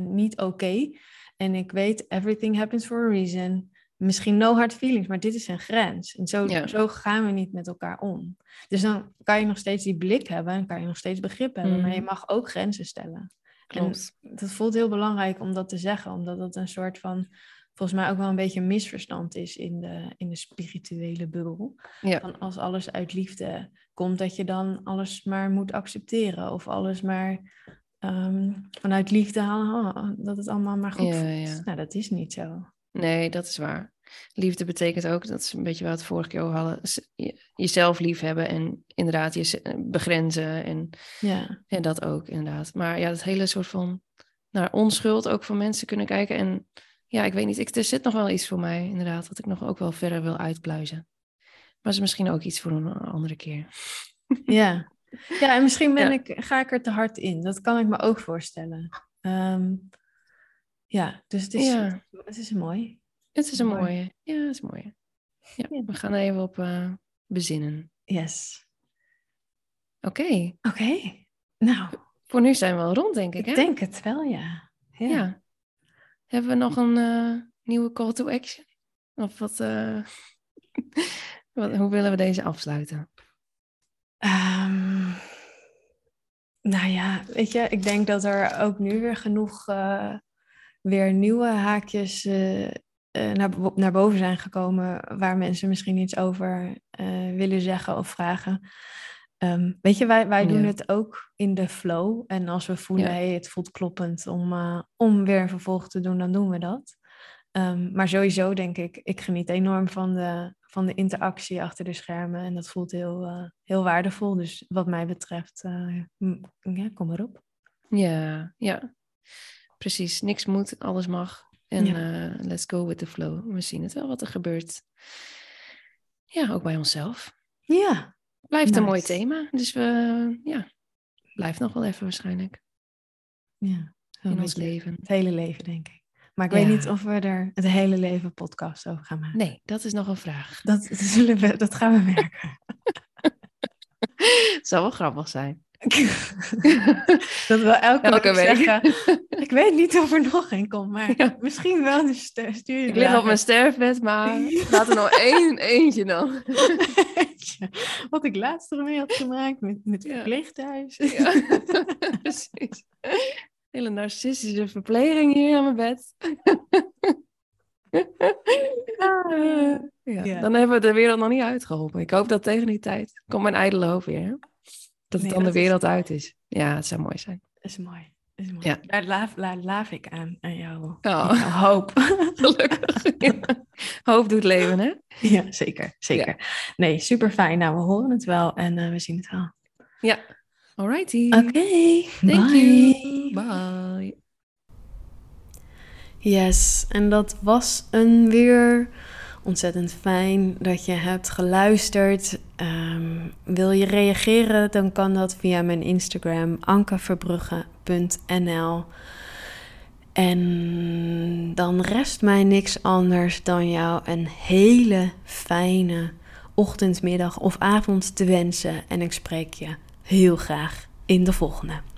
niet oké. En ik weet, everything happens for a reason. Misschien no hard feelings, maar dit is een grens. En zo, Ja. zo gaan we niet met elkaar om. Dus dan kan je nog steeds die blik hebben en kan je nog steeds begrip hebben, maar je Mhm. mag ook grenzen stellen. Klopt. Dat voelt heel belangrijk om dat te zeggen, omdat dat een soort van, volgens mij ook wel een beetje een misverstand is in de, in de spirituele bubbel. Ja. Van als alles uit liefde komt, dat je dan alles maar moet accepteren of alles maar ehm, vanuit liefde halen, dat het allemaal maar goed Ja, voelt. ja. Nou, dat is niet zo. Nee, dat is waar. Liefde betekent ook, dat is een beetje waar we het vorige keer over hadden, jezelf liefhebben en inderdaad je begrenzen en, Ja, en dat ook inderdaad. Maar ja, dat hele soort van naar onschuld ook van mensen kunnen kijken. En ja, ik weet niet, ik, er zit nog wel iets voor mij inderdaad, wat ik nog ook wel verder wil uitpluizen. Maar is misschien ook iets voor een andere keer. [LAUGHS] ja. ja en misschien ben Ja. ik, ga ik er te hard in. Dat kan ik me ook voorstellen. Ehm, ja, dus het is, Ja. het is mooi. Het is een Mooi. mooie. Ja, het is een mooie. Ja, Ja. we gaan er even op eh, bezinnen. Yes. Oké, Oké. Nou, Voor nu zijn we al rond, denk ik. Ik Hè? denk het wel, ja. ja. Hebben we nog een eh, nieuwe call to action? Of wat, eh, [LAUGHS] wat, hoe willen we deze afsluiten? Ehm, nou ja, weet je, ik denk dat er ook nu weer genoeg eh, weer nieuwe haakjes naar, naar boven zijn gekomen waar mensen misschien iets over willen zeggen of vragen. Ehm, weet je, wij, wij doen Ja. het ook in de flow. En als we voelen, Ja. hey, het voelt kloppend om, eh, om weer een vervolg te doen, dan doen we dat. Ehm, maar sowieso denk ik, ik geniet enorm van de, van de interactie achter de schermen. En dat voelt heel, eh, heel waardevol. Dus wat mij betreft, eh, ja, kom maar op. Ja, ja. Precies. Niks moet, alles mag. En Ja. let's go with the flow. We zien het wel wat er gebeurt. Ja, ook bij onszelf. Ja, Blijft een mooi thema. Dus we, ja, blijft nog wel even waarschijnlijk ja. In ons leven. Het hele leven, denk ik. Maar ik Ja. weet niet of we er het hele leven podcast over gaan maken. Nee, dat is nog een vraag. Dat, zullen we, dat gaan we [LAUGHS] merken. Het zou wel grappig zijn. [LAUGHS] dat we elke, Elke week, week. zeggen, [LAUGHS] ik weet niet of er nog een komt, maar Ja. misschien wel, dus stu- stuur je Ik lig op mijn sterfbed, maar [LAUGHS] laat er nog één eentje dan. Wat ik laatst ermee had gemaakt met, met Ja. verpleeghuis. Ja, precies. Hele narcistische verpleging hier aan mijn bed. Eh, ja. Dan hebben we de wereld nog niet uitgeholpen. Ik hoop dat tegen die tijd komt mijn ijdele hoop weer. Dat het Nee, dan de dat is- wereld uit is. Ja, het zou mooi zijn. is mooi. Is mooi. Ja. Daar laaf, la- laaf ik aan, aan jou. Oh. jouw hoop. [LAUGHS] Gelukkig. Ja. Hoop doet leven, hè? ja, zeker. zeker. Nee, super fijn. Nou, we horen het wel en eh, we zien het wel. Ja. Alrighty. Oké, Thank bye. you. Bye. Yes, en dat was een weer ontzettend fijn dat je hebt geluisterd. Ehm, wil je reageren, dan kan dat via mijn Instagram ankeverbrugge.nl. En dan rest mij niks anders dan jou een hele fijne ochtend, middag of avond te wensen. En ik spreek je heel graag in de volgende.